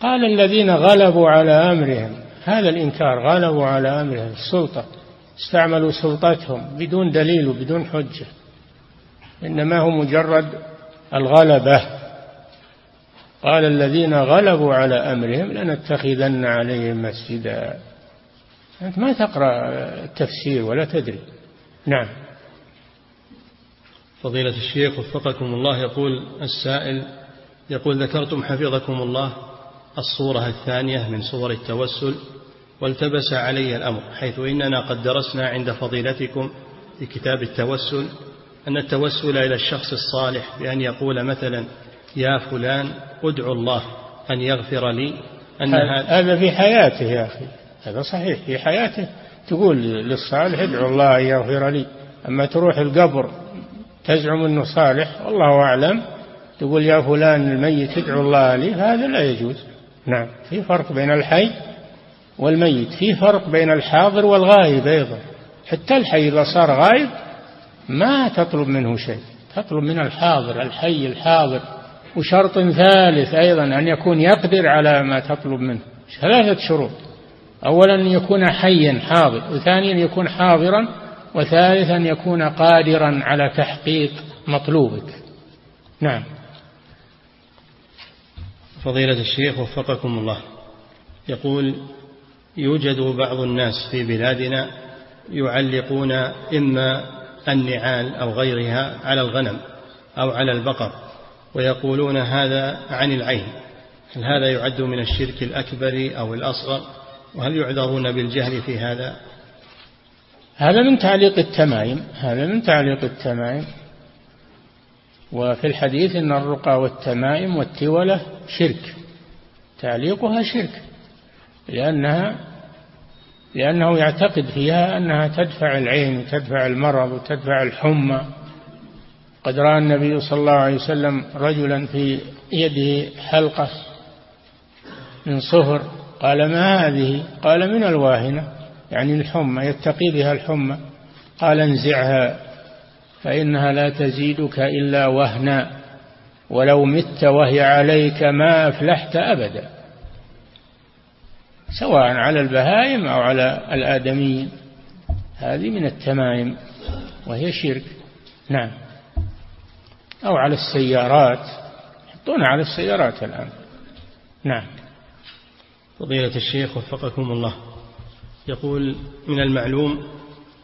قال الذين غلبوا على أمرهم هذا الإنكار غلبوا على أمرهم السلطة استعملوا سلطتهم بدون دليل وبدون حجة. إنما هو مجرد الغلبة. قال الذين غلبوا على أمرهم لنتخذن عليهم مسجدا. أنت ما تقرأ التفسير ولا تدري. نعم. فضيلة الشيخ وفقكم الله يقول السائل يقول ذكرتم حفظكم الله الصورة الثانية من صور التوسل والتبس علي الأمر حيث إننا قد درسنا عند فضيلتكم في كتاب التوسل أن التوسل إلى الشخص الصالح بأن يقول مثلا يا فلان ادعو الله أن يغفر لي أن هذا في حياته يا أخي هذا صحيح في حياته تقول للصالح ادعو الله أن يغفر لي. أما تروح القبر تزعم أنه صالح؟ والله أعلم. تقول يا فلان الميت ادعو الله لي. هذا لا يجوز. نعم. في فرق بين الحي والميت. في فرق بين الحاضر والغائب أيضا. حتى الحي إذا صار غائب ما تطلب منه شيء. تطلب من الحاضر الحي الحاضر. وشرط ثالث أيضا أن يكون يقدر على ما تطلب منه. ثلاثة شروط. أولا أن يكون حيا حاضر وثانيا يكون حاضرا وثالثا يكون قادرا على تحقيق مطلوبك. نعم. فضيلة الشيخ وفقكم الله. يقول يوجد بعض الناس في بلادنا يعلقون إما النعال أو غيرها على الغنم أو على البقر ويقولون هذا عن العين. هل هذا يعد من الشرك الأكبر أو الأصغر؟ وهل يعذرون بالجهل في هذا؟ هذا من تعليق التمائم هذا من تعليق التمائم. وفي الحديث إن الرقى والتمائم والتولة شرك تعليقها شرك لأنها لأنه يعتقد فيها أنها تدفع العين وتدفع المرض وتدفع الحمى. قد رأى النبي صلى الله عليه وسلم رجلا في يده حلقة من صهر قال ما هذه؟ قال من الواهنة. يعني الحمى يتقي بها الحمى. قال انزعها فإنها لا تزيدك إلا وهنا. ولو مت وهي عليك ما أفلحت أبدا. سواء على البهائم أو على الآدميين. هذه من التمائم وهي شرك. نعم. أو على السيارات. يحطون على السيارات الآن. نعم. فضيلة الشيخ وفقكم الله. يقول من المعلوم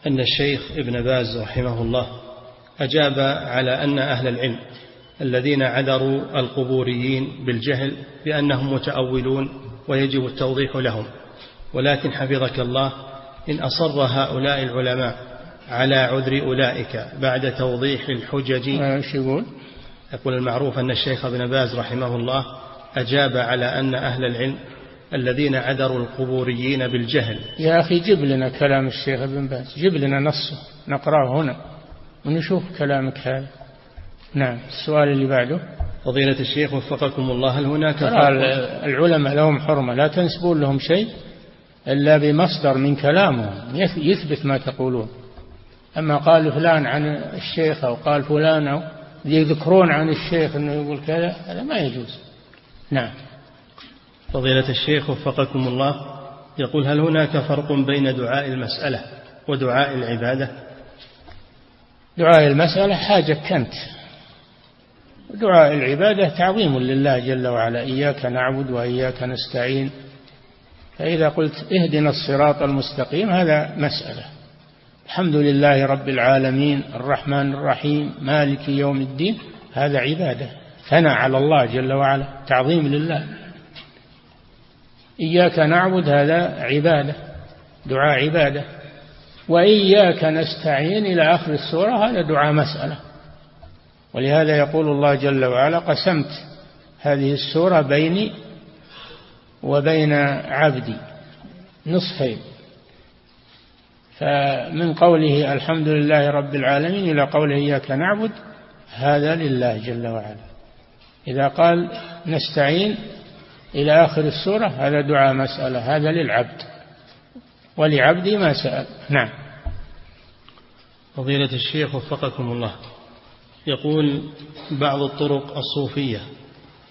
أن الشيخ ابن باز رحمه الله أجاب على أن أهل العلم الذين عذروا القبوريين بالجهل بأنهم متأولون ويجب التوضيح لهم ولكن حفظك الله إن أصر هؤلاء العلماء على عذر أولئك بعد توضيح الحجج إيش يقول؟ يقول المعروف أن الشيخ ابن باز رحمه الله أجاب على أن أهل العلم الذين عذروا القبوريين بالجهل. يا أخي جب لنا كلام الشيخ ابن باز. جب لنا نصه. نقرأه هنا. ونشوف كلامك هذا. نعم. السؤال اللي بعده. فضيلة الشيخ وفقكم الله هل هناك العلماء لهم حرمة. لا تنسبون لهم شيء إلا بمصدر من كلامهم. يثبت ما تقولون. أما قال فلان عن الشيخ أو قال فلان أو يذكرون عن الشيخ أنه يقول كذا هذا ما يجوز. نعم. فضيلة الشيخ وفقكم الله يقول هل هناك فرق بين دعاء المسألة ودعاء العبادة؟ دعاء المسألة حاجة كنت دعاء العبادة تعظيم لله جل وعلا إياك نعبد وإياك نستعين. فإذا قلت اهدنا الصراط المستقيم هذا مسألة. الحمد لله رب العالمين الرحمن الرحيم مالك يوم الدين هذا عبادة. ثنى على الله جل وعلا تعظيم لله. إياك نعبد هذا عبادة دعاء عبادة. وإياك نستعين إلى آخر السورة هذا دعاء مسألة. ولهذا يقول الله جل وعلا قسمت هذه السورة بيني وبين عبدي نصفين. فمن قوله الحمد لله رب العالمين إلى قوله إياك نعبد هذا لله جل وعلا. إذا قال نستعين إلى آخر السورة هذا دعاء مسألة هذا للعبد. ولعبدي ما سأل. نعم. فضيلة الشيخ وفقكم الله. يقول بعض الطرق الصوفية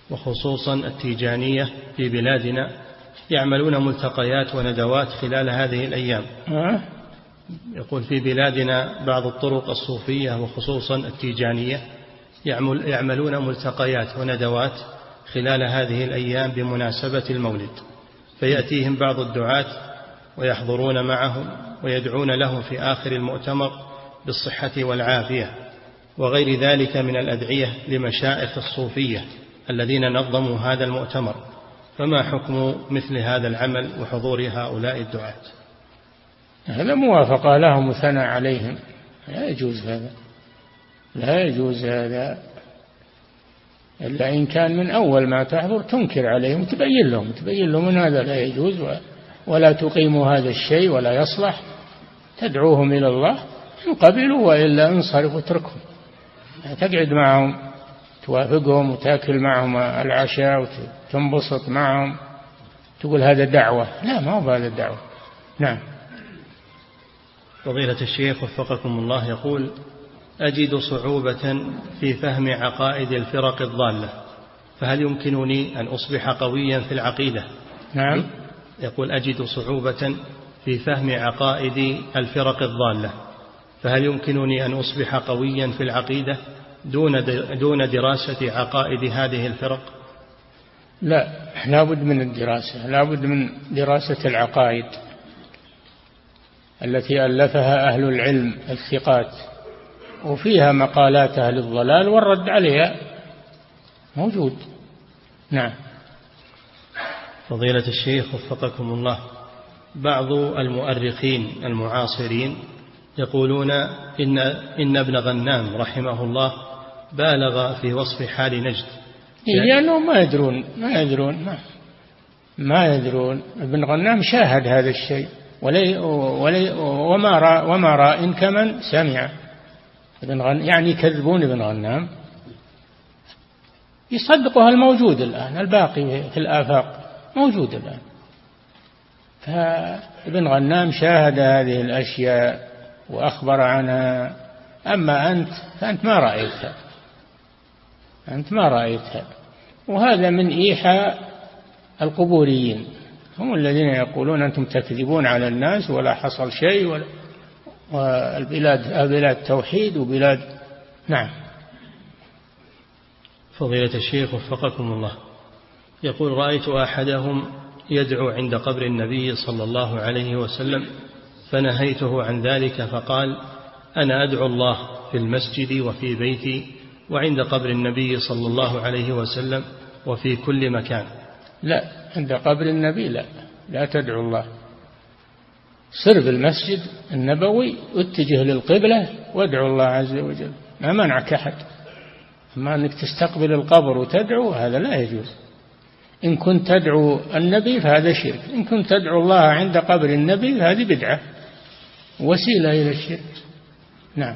وخصوصا التيجانية في بلادنا يعملون ملتقيات وندوات خلال هذه الأيام. يقول في بلادنا بعض الطرق الصوفية وخصوصا التيجانية يعملون ملتقيات وندوات خلال هذه الأيام بمناسبة المولد فيأتيهم بعض الدعاة ويحضرون معهم ويدعون لهم في آخر المؤتمر بالصحة والعافية وغير ذلك من الأدعية لمشائخ الصوفية الذين نظموا هذا المؤتمر فما حكم مثل هذا العمل وحضور هؤلاء الدعاة؟ هذا موافقة لهم وثناء عليهم لا يجوز هذا لا يجوز هذا. إلا إن كان من أول ما تحضر تنكر عليهم وتبين لهم تبين لهم أن هذا لا يجوز ولا تقيم هذا الشيء ولا يصلح. تدعوهم إلى الله إن قبلوا وإلا انصرف واتركهم تقعد معهم توافقهم وتأكل معهم العشاء وتنبسط معهم. تقول هذا دعوة. لا ما هو هذا الدعوة. نعم. فضيلة الشيخ وفقكم الله يقول أجد صعوبة في فهم عقائد الفرق الضالة فهل يمكنني أن أصبح قويا في العقيدة؟ نعم. يقول أجد صعوبة في فهم عقائد الفرق الضالة فهل يمكنني أن أصبح قويا في العقيدة دون دون دراسة عقائد هذه الفرق؟ لا لابد من الدراسة لابد من دراسة العقائد التي ألفها أهل العلم الثقات. وفيها مقالات أهل الضلال والرد عليها موجود. نعم. فضيلة الشيخ وفقكم الله بعض المؤرخين المعاصرين يقولون إن, إن ابن غنام رحمه الله بالغ في وصف حال نجد. لأنهم ما يدرون ما يدرون ما, ما يدرون. ابن غنام شاهد هذا الشيء ولي ولي وما رأى وما رأى كمن سمع. ابن غنام يعني يكذبون ابن غنام. يصدقوا الموجود الآن الباقي في الآفاق موجود الآن. فابن غنام شاهد هذه الأشياء وأخبر عنها. أما أنت فأنت ما رأيتها. أنت ما رأيتها. وهذا من إيحاء القبوريين. هم الذين يقولون أنتم تكذبون على الناس ولا حصل شيء ولا والبلاد بلاد توحيد وبلاد نعم. فضيلة الشيخ وفقكم الله. يقول رأيت أحدهم يدعو عند قبر النبي صلى الله عليه وسلم فنهيته عن ذلك فقال أنا أدعو الله في المسجد وفي بيتي وعند قبر النبي صلى الله عليه وسلم وفي كل مكان. لا عند قبر النبي لا لا تدعو الله. في المسجد النبوي اتجه للقبلة وادعو الله عز وجل. ما منعك أحد. أما أنك تستقبل القبر وتدعو هذا لا يجوز. إن كنت تدعو النبي فهذا شرك. إن كنت تدعو الله عند قبر النبي هذه بدعة. وسيلة إلى الشرك. نعم.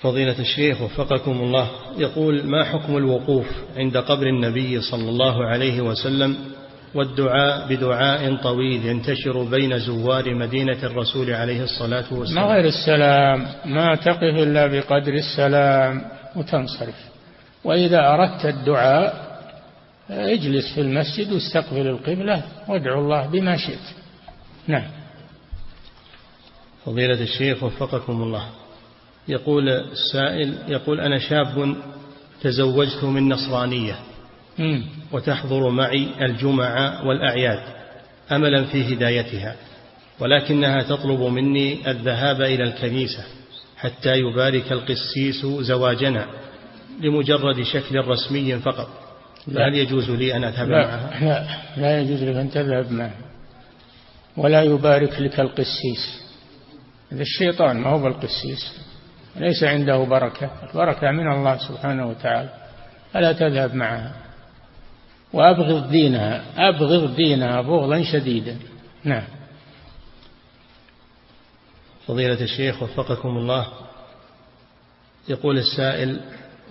فضيلة الشيخ وفقكم الله يقول ما حكم الوقوف عند قبر النبي صلى الله عليه وسلم والدعاء بدعاء طويل ينتشر بين زوار مدينة الرسول عليه الصلاة والسلام. ما غير السلام ما تقف إلا بقدر السلام وتنصرف. وإذا أردت الدعاء اجلس في المسجد واستقبل القبلة وادعو الله بما شئت. نعم. فضيلة الشيخ وفقكم الله. يقول السائل يقول أنا شاب تزوجت من نصرانية. وتحضر معي الجمعة والأعياد أملا في هدايتها ولكنها تطلب مني الذهاب إلى الكنيسة حتى يبارك القسيس زواجنا لمجرد شكل رسمي فقط. فهل يجوز لي أن أذهب لا. معها؟ لا. لا يجوز لك أن تذهب معها. ولا يبارك لك القسيس. هذا الشيطان ما هو بالقسيس. ليس عنده بركة. البركة من الله سبحانه وتعالى. فلا تذهب معها؟ وأبغض دينها أبغض دينها بغضا شديدا. نعم. فضيلة الشيخ وفقكم الله. يقول السائل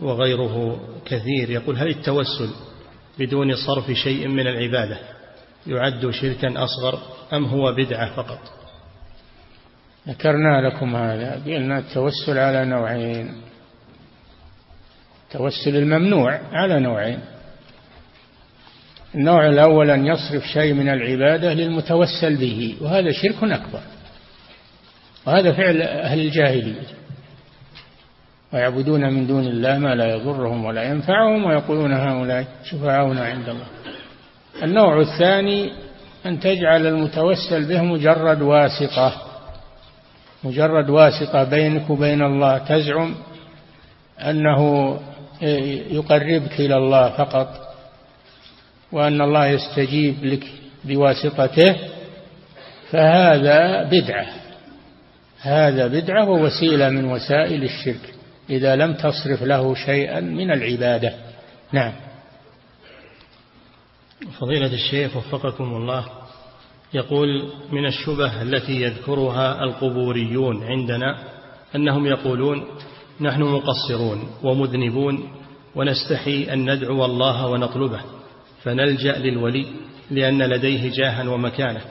وغيره كثير يقول هل التوسل بدون صرف شيء من العبادة يعد شركا أصغر أم هو بدعة فقط؟ ذكرنا لكم هذا قلنا التوسل على نوعين. التوسل الممنوع على نوعين. النوع الأول أن يصرف شيء من العبادة للمتوسل به وهذا شرك أكبر وهذا فعل أهل الجاهلية. ويعبدون من دون الله ما لا يضرهم ولا ينفعهم ويقولون هؤلاء شفعاؤنا عند الله. النوع الثاني أن تجعل المتوسل به مجرد واسطة مجرد واسطة بينك وبين الله تزعم أنه يقربك إلى الله فقط. وأن الله يستجيب لك بواسطته فهذا بدعة. هذا بدعة ووسيلة من وسائل الشرك إذا لم تصرف له شيئا من العبادة. نعم. فضيلة الشيخ وفقكم الله يقول من الشبه التي يذكرها القبوريون عندنا أنهم يقولون نحن مقصرون ومذنبون ونستحي أن ندعو الله ونطلبه. فنلجأ للولي لأن لديه جاها ومكانة.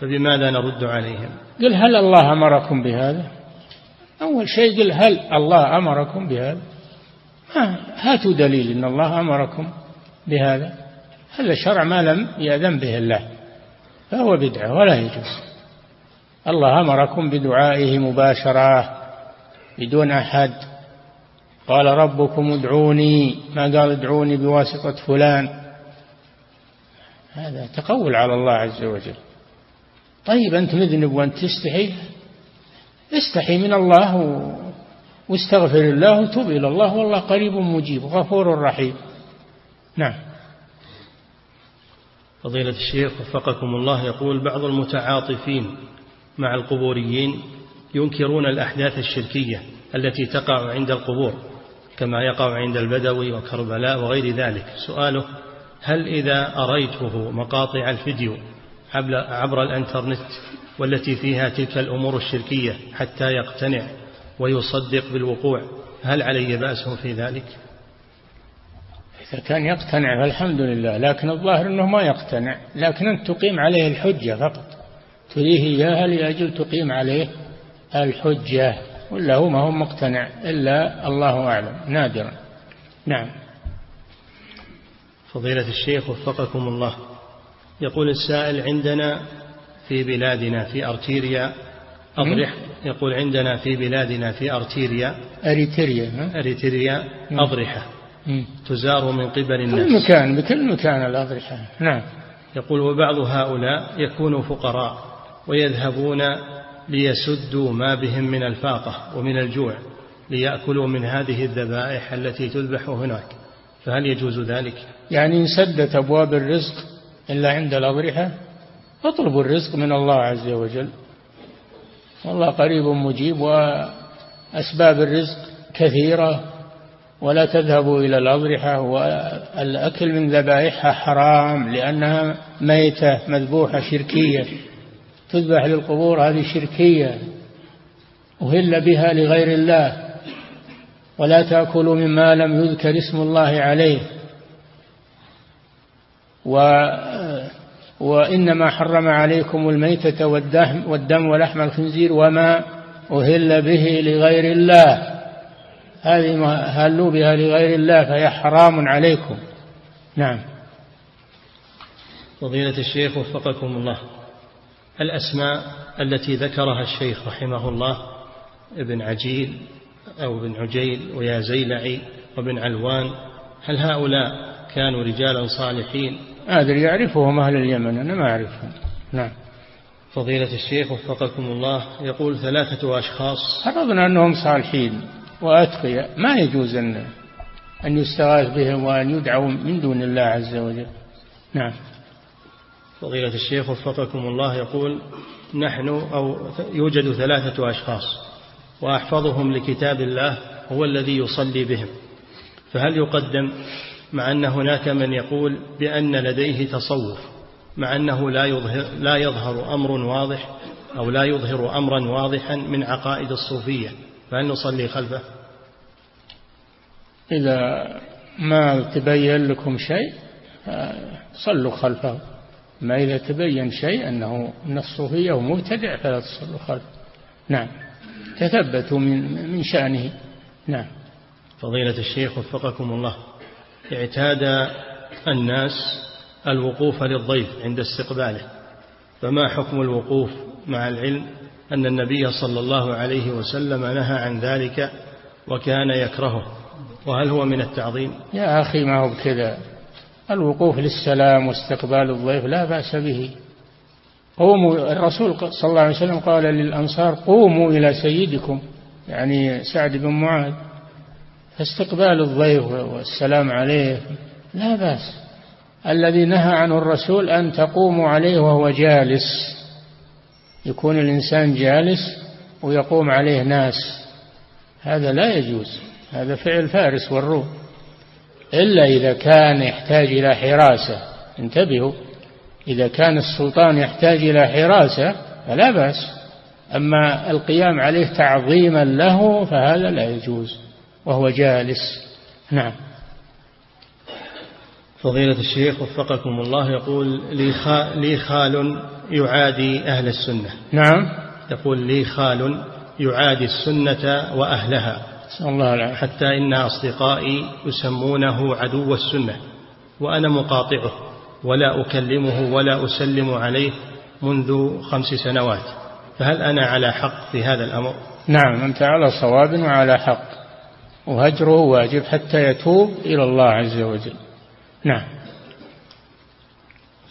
فبماذا نرد عليهم؟ قل هل الله أمركم بهذا؟ أول شيء قل هل الله أمركم بهذا؟ هاتوا دليل أن الله أمركم بهذا. هذا شرع ما لم يأذن به الله؟ فهو بدعة ولا يجوز. الله أمركم بدعائه مباشرة بدون أحد. قال ربكم ادعوني. ما قال ادعوني؟ بواسطة فلان. هذا تقول على الله عز وجل. طيب أنت مذنب وأنت تستحي؟ استحي من الله واستغفر الله وتوب إلى الله والله قريب مجيب غفور رحيم. نعم. فضيلة الشيخ وفقكم الله يقول بعض المتعاطفين مع القبوريين ينكرون الأحداث الشركية التي تقع عند القبور كما يقع عند البدوي وكربلاء وغير ذلك. سؤاله هل إذا أريته مقاطع الفيديو عبر الإنترنت والتي فيها تلك الأمور الشركية حتى يقتنع ويصدق بالوقوع هل علي بأس في ذلك؟ إذا كان يقتنع فالحمد لله لكن الظاهر أنه ما يقتنع لكن أنت تقيم عليه الحجة فقط. تريه إياها لأجل تقيم عليه الحجة ولا هو ما هو مقتنع إلا الله أعلم. نادرا. نعم. فضيلة الشيخ وفقكم الله. يقول السائل عندنا في بلادنا في أرتيريا أضرح. يقول عندنا في بلادنا في أرتيريا. أريتريا أريتريا أضرحة. تزار من قبل الناس. كل مكان بكل مكان الأضرحة. نعم. يقول وبعض هؤلاء يكونوا فقراء ويذهبون ليسدوا ما بهم من الفاقة ومن الجوع ليأكلوا من هذه الذبائح التي تذبح هناك. فهل يجوز ذلك؟ يعني إن سدت أبواب الرزق إلا عند الأضرحة اطلبوا الرزق من الله عز وجل. والله قريب مجيب وأسباب الرزق كثيرة ولا تذهبوا إلى الأضرحة والأكل من ذبائحها حرام لأنها ميتة مذبوحة شركية. تذبح للقبور هذه شركية أهل بها لغير الله. ولا تأكلوا مما لم يذكر اسم الله عليه. و وإنما حرم عليكم الميتة والدم, والدم ولحم الخنزير وما أهل به لغير الله. هذه ما هلوا بها لغير الله فهي حرام عليكم. نعم. فضيلة الشيخ وفقكم الله. الأسماء التي ذكرها الشيخ رحمه الله ابن عجيل أو ابن عجيل ويا زيلعي وابن علوان هل هؤلاء كانوا رجالا صالحين أدري يعرفهم أهل اليمن أنا ما أعرفهم. نعم. فضيلة الشيخ وفقكم الله يقول ثلاثة أشخاص. فرضنا أنهم صالحين وأتقياء ما يجوز أن أن يستغاث بهم وأن يدعوا من دون الله عز وجل. نعم. فضيلة الشيخ وفقكم الله يقول نحن أو يوجد ثلاثة أشخاص وأحفظهم لكتاب الله هو الذي يصلي بهم. فهل يقدم مع أن هناك من يقول بأن لديه تصوف مع أنه لا يظهر, لا يظهر أمر واضح أو لا يظهر أمرا واضحا من عقائد الصوفية. فهل نصلي خلفه؟ إذا ما تبين لكم شيء صلوا خلفه. ما إذا تبين شيء أنه من الصوفية ومبتدع فلا تصلوا خلفه. نعم. تثبتوا من من شأنه. نعم. فضيلة الشيخ وفقكم الله. اعتاد الناس الوقوف للضيف عند استقباله. فما حكم الوقوف مع العلم أن النبي صلى الله عليه وسلم نهى عن ذلك وكان يكرهه؟ وهل هو من التعظيم؟ يا أخي ما هو بكذا. الوقوف للسلام واستقبال الضيف لا بأس به. قوموا الرسول صلى الله عليه وسلم قال للأنصار قوموا إلى سيدكم يعني سعد بن معاذ. فاستقبال الضيف والسلام عليه لا بأس. الذي نهى عنه الرسول أن تقوموا عليه وهو جالس. يكون الإنسان جالس ويقوم عليه ناس. هذا لا يجوز. هذا فعل فارس والروم. إلا إذا كان يحتاج إلى حراسة. انتبهوا. إذا كان السلطان يحتاج إلى حراسة فلا بأس. أما القيام عليه تعظيما له فهذا لا يجوز. وهو جالس. نعم. فضيلة الشيخ وفقكم الله يقول لي, لي خال يعادي أهل السنة. نعم. يقول لي خال يعادي السنة وأهلها. الله العافية. حتى إن أصدقائي يسمونه عدو السنة وأنا مقاطعه ولا أكلمه ولا أسلم عليه منذ خمس سنوات. فهل أنا على حق في هذا الأمر؟ نعم أنت على صواب وعلى حق. وهجره واجب حتى يتوب إلى الله عز وجل. نعم.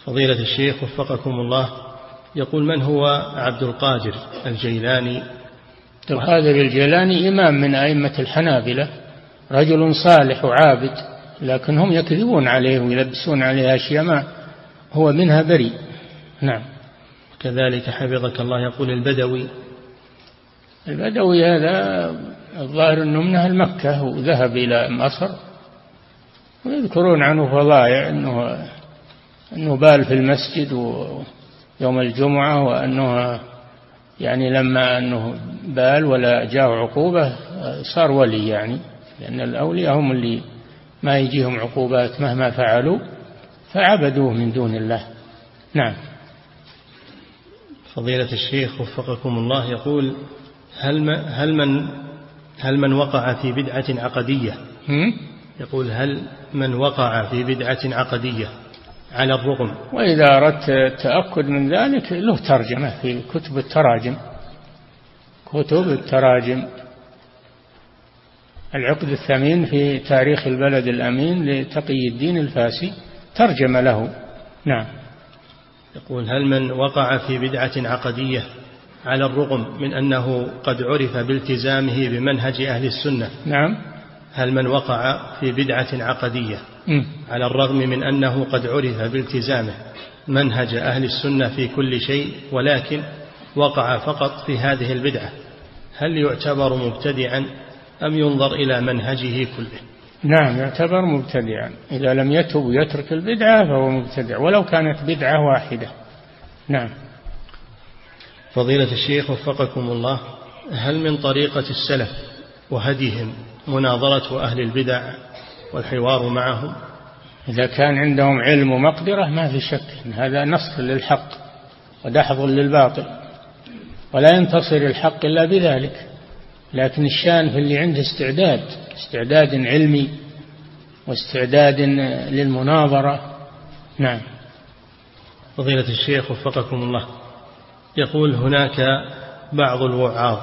فضيلة الشيخ وفقكم الله يقول من هو عبد القادر الجيلاني؟ عبد القادر الجيلاني إمام من أئمة الحنابلة رجل صالح وعابد لكن هم يكذبون عليه ويلبسون عليه أشياء ما هو منها بريء. نعم. كذلك حفظك الله يقول البدوي. البدوي هذا الظاهر أنه من أهل مكة وذهب إلى مصر. ويذكرون عنه فضائع أنه أنه بال في المسجد يوم الجمعة وأنه يعني لما أنه بال ولا جاء عقوبة صار ولي يعني. لأن الأولياء هم اللي ما يجيهم عقوبات مهما فعلوا فعبدوه من دون الله. نعم. فضيلة الشيخ وفقكم الله يقول هل هل من هل من وقع في بدعة عقدية؟ يقول هل من وقع في بدعة عقدية على الرغم؟ وإذا أردت التأكد من ذلك له ترجمة في كتب التراجم. كتب التراجم. العقد الثمين في تاريخ البلد الأمين لتقي الدين الفاسي ترجم له. نعم. يقول هل من وقع في بدعة عقدية على الرغم من أنه قد عرف بالتزامه بمنهج أهل السنة. نعم. هل من وقع في بدعة عقدية؟ م. على الرغم من أنه قد عرف بالتزامه منهج أهل السنة في كل شيء ولكن وقع فقط في هذه البدعة. هل يعتبر مبتدعا أم ينظر إلى منهجه كله؟ نعم يعتبر مبتدعا. إذا لم يتب ويترك البدعة فهو مبتدع ولو كانت بدعة واحدة. نعم. فضيلة الشيخ وفقكم الله هل من طريقة السلف وهديهم مناظرة أهل البدع والحوار معهم؟ إذا كان عندهم علم ومقدرة ما في شك إن هذا نصر للحق ودحض للباطل ولا ينتصر الحق إلا بذلك لكن الشأن في اللي عنده استعداد استعداد علمي واستعداد للمناظرة. نعم. فضيلة الشيخ وفقكم الله يقول هناك بعض الوعاظ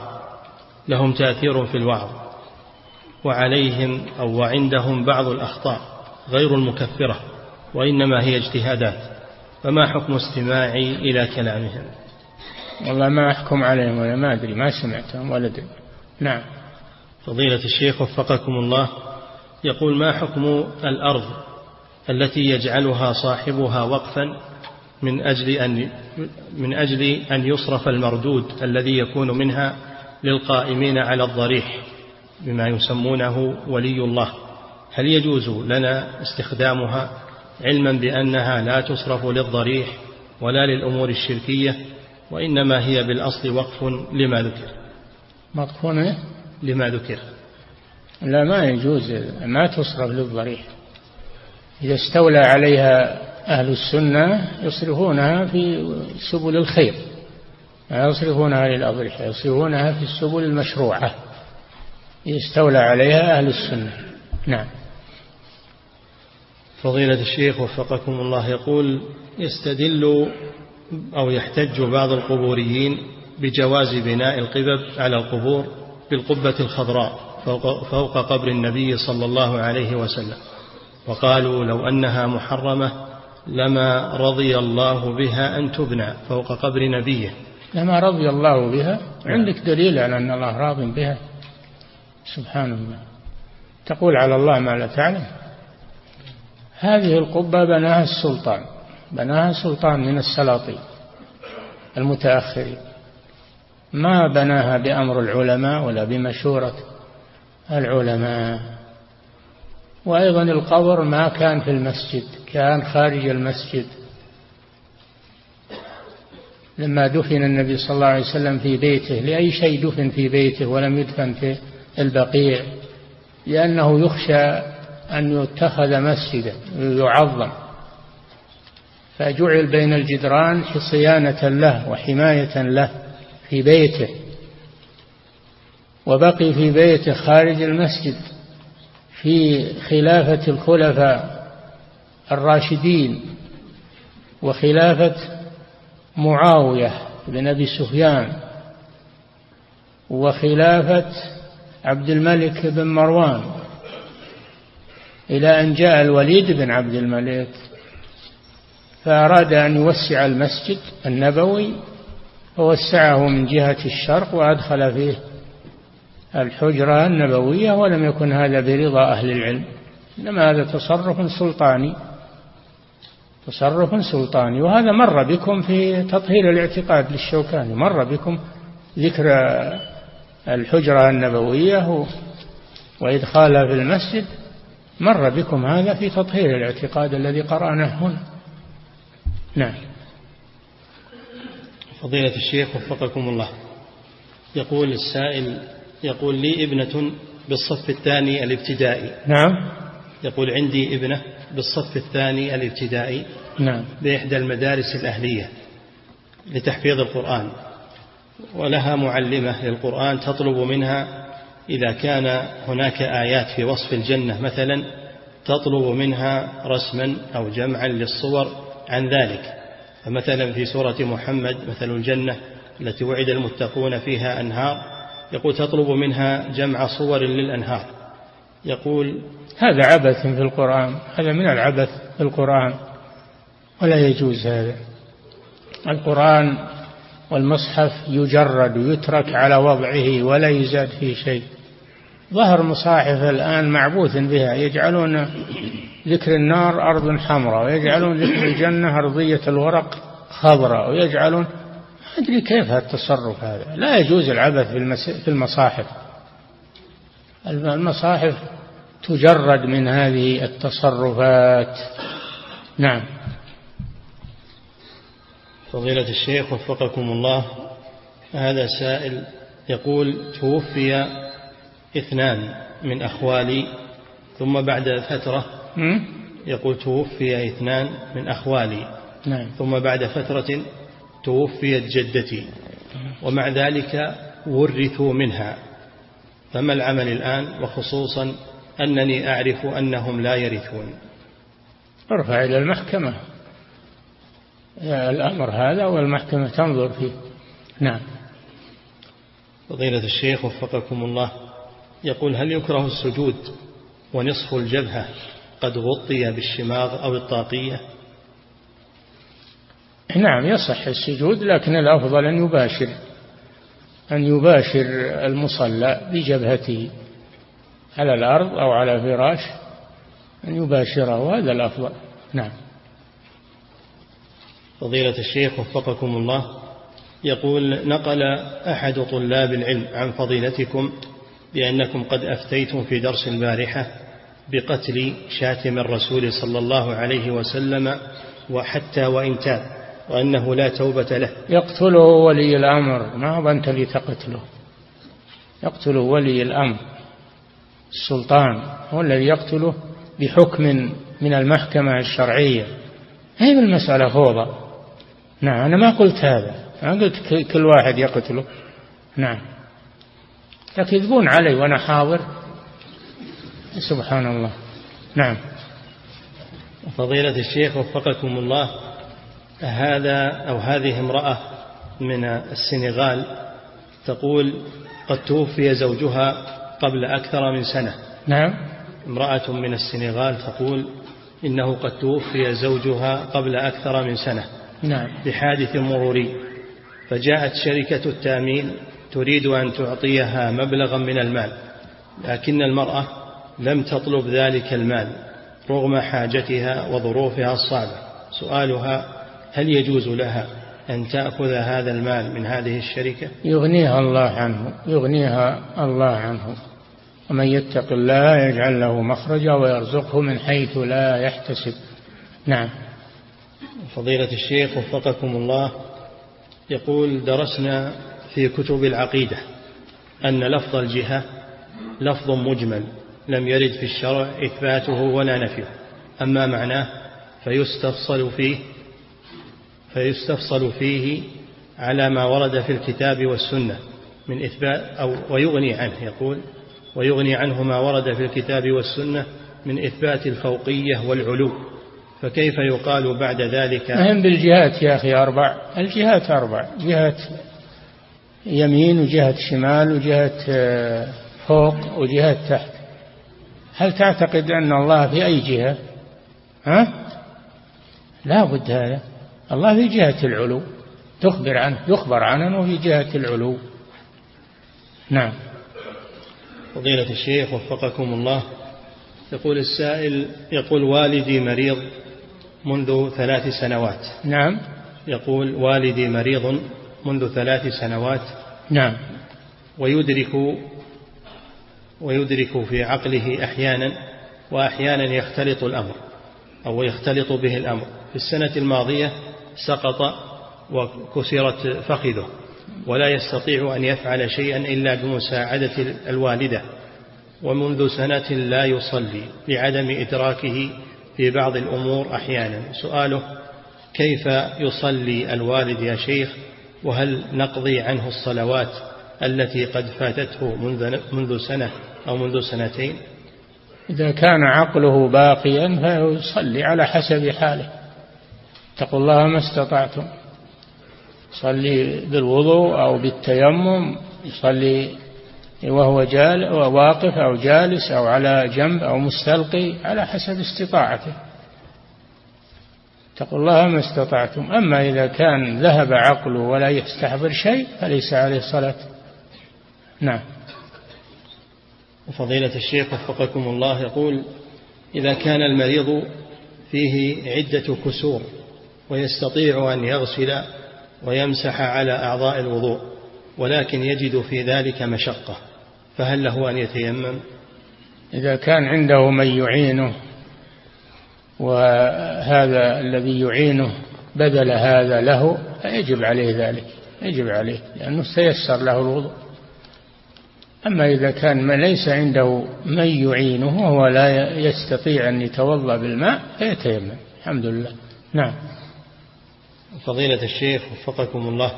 لهم تأثير في الوعظ وعليهم أو وعندهم بعض الأخطاء غير المكفرة وإنما هي اجتهادات فما حكم استماعي إلى كلامهم؟ والله ما أحكم عليهم ولا ما أدري ما سمعتهم ولا أدري. نعم. فضيلة الشيخ وفقكم الله يقول ما حكم الأرض التي يجعلها صاحبها وقفا من أجل أن من أجل أن يصرف المردود الذي يكون منها للقائمين على الضريح بما يسمونه ولي الله. هل يجوز لنا استخدامها علما بأنها لا تصرف للضريح ولا للأمور الشركية وإنما هي بالأصل وقف لما ذكر؟ وقف؟ لما ذكر. لا ما يجوز ما تصرف للضريح. إذا استولى عليها أهل السنة يصرفونها في سبل الخير لا يصرفونها للأضرحة يصرفونها في السبل المشروعة يستولى عليها أهل السنة. نعم. فضيلة الشيخ وفقكم الله يقول يستدل أو يحتج بعض القبوريين بجواز بناء القبب على القبور بالقبة الخضراء فوق, فوق قبر النبي صلى الله عليه وسلم. وقالوا لو أنها محرمة لما رضي الله بها أن تبنى فوق قبر نبيه. لما رضي الله بها عندك دليل على أن الله راض بها؟ سبحان الله تقول على الله ما لا تعلم. هذه القبة بناها السلطان. بناها سلطان من السلاطين المتأخرين. ما بناها بأمر العلماء ولا بمشورة العلماء؟ وأيضا القبر ما كان في المسجد كان خارج المسجد. لما دفن النبي صلى الله عليه وسلم في بيته لأي شيء دفن في بيته ولم يدفن في البقيع لأنه يخشى أن يتخذ مسجدا يعظم. فجعل بين الجدران صيانة له وحماية له في بيته. وبقي في بيته خارج المسجد. في خلافة الخلفاء الراشدين وخلافة معاوية بن أبي سفيان وخلافة عبد الملك بن مروان إلى أن جاء الوليد بن عبد الملك فأراد أن يوسع المسجد النبوي فوسعه من جهة الشرق وأدخل فيه الحجرة النبوية ولم يكن هذا برضا أهل العلم إنما هذا تصرف سلطاني تصرف سلطاني. وهذا مر بكم في تطهير الاعتقاد للشوكاني مر بكم ذكر الحجرة النبوية وإدخالها في المسجد مر بكم هذا في تطهير الاعتقاد الذي قرأناه هنا. نعم. فضيلة الشيخ وفقكم الله. يقول السائل يقول لي ابنة بالصف الثاني الابتدائي. نعم. يقول عندي ابنة بالصف الثاني الابتدائي نعم. بإحدى المدارس الأهلية لتحفيظ القرآن. ولها معلمة للقرآن تطلب منها إذا كان هناك آيات في وصف الجنة مثلا تطلب منها رسما أو جمعا للصور عن ذلك. فمثلا في سورة محمد مثل الجنة التي وعد المتقون فيها أنهار يقول تطلب منها جمع صور للأنهار. يقول هذا عبث في القرآن هذا من العبث في القرآن ولا يجوز هذا. القرآن والمصحف يجرد ويترك على وضعه ولا يزاد فيه شيء. ظهر مصاحف الآن معبوث بها يجعلون ذكر النار أرض حمراء ويجعلون ذكر الجنة أرضية الورق خضراء ويجعلون أدري كيف هذا التصرف هذا. لا يجوز العبث في المصاحف. المصاحف تجرد من هذه التصرفات. نعم. فضيلة الشيخ وفقكم الله هذا سائل يقول توفي اثنان من أخوالي ثم بعد فترة يقول توفي اثنان من أخوالي نعم. ثم بعد فترة توفيت جدتي. ومع ذلك ورثوا منها. فما العمل الآن؟ وخصوصا أنني أعرف أنهم لا يرثون. ارفع إلى المحكمة. الأمر هذا والمحكمة تنظر فيه. نعم. فضيلة الشيخ وفقكم الله يقول هل يكره السجود ونصف الجبهة قد غطي بالشماغ أو الطاقية؟ نعم يصح السجود لكن الأفضل أن يباشر أن يباشر المصلى بجبهته على الأرض أو على فراش أن يباشره هذا الأفضل. نعم. فضيلة الشيخ وفقكم الله يقول نقل أحد طلاب العلم عن فضيلتكم بأنكم قد أفتيتم في درس البارحة بقتل شاتم الرسول صلى الله عليه وسلم وحتى وإن تاب. وأنه لا توبة له. يقتله ولي الأمر. ما هو أنت اللي تقتله؟ يقتله ولي الأمر. السلطان هو الذي يقتله بحكم من المحكمة الشرعية. هي المسألة فوضى؟ نعم أنا ما قلت هذا. ما قلت كل واحد يقتله. نعم. يكذبون علي وأنا حاضر. سبحان الله. نعم. فضيلة الشيخ وفقكم الله. هذا أو هذه امرأة من السنغال تقول قد توفي زوجها قبل أكثر من سنة. نعم. امرأة من السنغال تقول إنه قد توفي زوجها قبل أكثر من سنة. نعم. بحادث مروري. فجاءت شركة التأمين تريد أن تعطيها مبلغا من المال لكن المرأة لم تطلب ذلك المال رغم حاجتها وظروفها الصعبة. سؤالها هل يجوز لها أن تأخذ هذا المال من هذه الشركة؟ يغنيها الله عنه يغنيها الله عنه. ومن يتق الله يجعل له مخرجا ويرزقه من حيث لا يحتسب. نعم. فضيلة الشيخ وفقكم الله يقول درسنا في كتب العقيدة أن لفظ الجهة لفظ مجمل لم يرد في الشرع إثباته ولا نفيه. أما معناه فيستفصل فيه فيستفصل فيه على ما ورد في الكتاب والسنة من إثبات أو ويغني عنه يقول ويغني عنه ما ورد في الكتاب والسنة من إثبات الفوقية والعلو. فكيف يقال بعد ذلك؟ هم بالجهات يا أخي أربع الجهات أربع جهة يمين وجهة شمال وجهة آه، فوق وجهة تحت. هل تعتقد أن الله في أي جهة؟ ها؟ لا بد هذا. الله في جهة العلو. تخبر عنه يخبر عنه أنه في جهة العلو. نعم. فضيلة الشيخ وفقكم الله. يقول السائل يقول والدي مريض منذ ثلاث سنوات. نعم. يقول والدي مريض منذ ثلاث سنوات. نعم. ويدرك ويدرك في عقله أحيانا وأحيانا يختلط الأمر أو يختلط به الأمر. في السنة الماضية سقط وكسرت فخذه ولا يستطيع أن يفعل شيئا إلا بمساعدة الوالدة ومنذ سنة لا يصلي لعدم إدراكه في بعض الأمور أحيانا. سؤاله كيف يصلي الوالد يا شيخ؟ وهل نقضي عنه الصلوات التي قد فاتته منذ, سنة أو منذ سنتين؟ إذا كان عقله باقيا فيصلي على حسب حاله. اتقوا الله ما استطعتم. يصلي بالوضوء أو بالتيمم يصلي وهو جال واقف أو جالس أو على جنب أو مستلقي على حسب استطاعته. اتقوا الله ما استطعتم. أما إذا كان ذهب عقله ولا يستحضر شيء فليس عليه صلاة. نعم. وفضيلة الشيخ وفقكم الله يقول إذا كان المريض فيه عدة كسور ويستطيع أن يغسل ويمسح على أعضاء الوضوء ولكن يجد في ذلك مشقة فهل له أن يتيمم؟ إذا كان عنده من يعينه وهذا الذي يعينه بذل هذا له فيجب عليه ذلك يجب عليه لأنه سيسر له الوضوء. أما إذا كان ما ليس عنده من يعينه وهو لا يستطيع أن يتوضأ بالماء فيتيمم الحمد لله. نعم. فضيلة الشيخ وفقكم الله.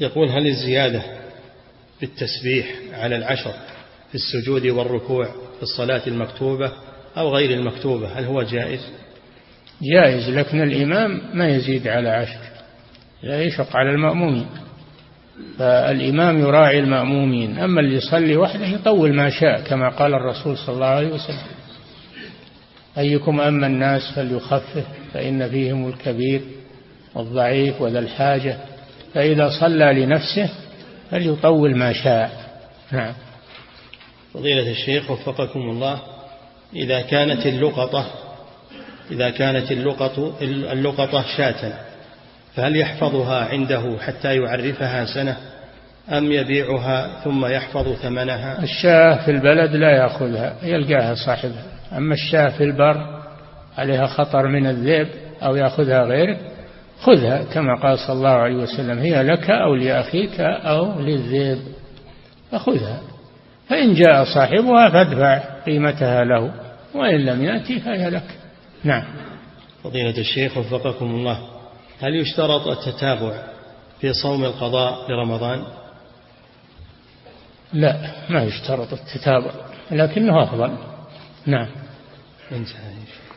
يقول هل الزيادة بالتسبيح على العشر في السجود والركوع في الصلاة المكتوبة أو غير المكتوبة هل هو جائز؟ جائز لكن الإمام ما يزيد على عشر لا يشق على المأمومين. فالإمام يراعي المأمومين أما اللي يصلي وحده يطول ما شاء كما قال الرسول صلى الله عليه وسلم. أيكم أما الناس فليخفف فإن فيهم الكبير. والضعيف وذا الحاجة فإذا صلى لنفسه فليطول ما شاء. نعم. فضيلة الشيخ وفقكم الله إذا كانت اللقطة إذا كانت اللقطة اللقطة شاة فهل يحفظها عنده حتى يعرفها سنة أم يبيعها ثم يحفظ ثمنها؟ الشاة في البلد لا يأخذها يلقاها صاحبها. أما الشاة في البر عليها خطر من الذئب أو يأخذها غيرك خذها كما قال صلى الله عليه وسلم هي لك أو لأخيك أو للذئب. فخذها. فإن جاء صاحبها فادفع قيمتها له وإن لم يأتي فهي لك. نعم. فضيلة الشيخ وفقكم الله هل يشترط التتابع في صوم القضاء لرمضان؟ لا ما يشترط التتابع لكنه أفضل. نعم. انتهى.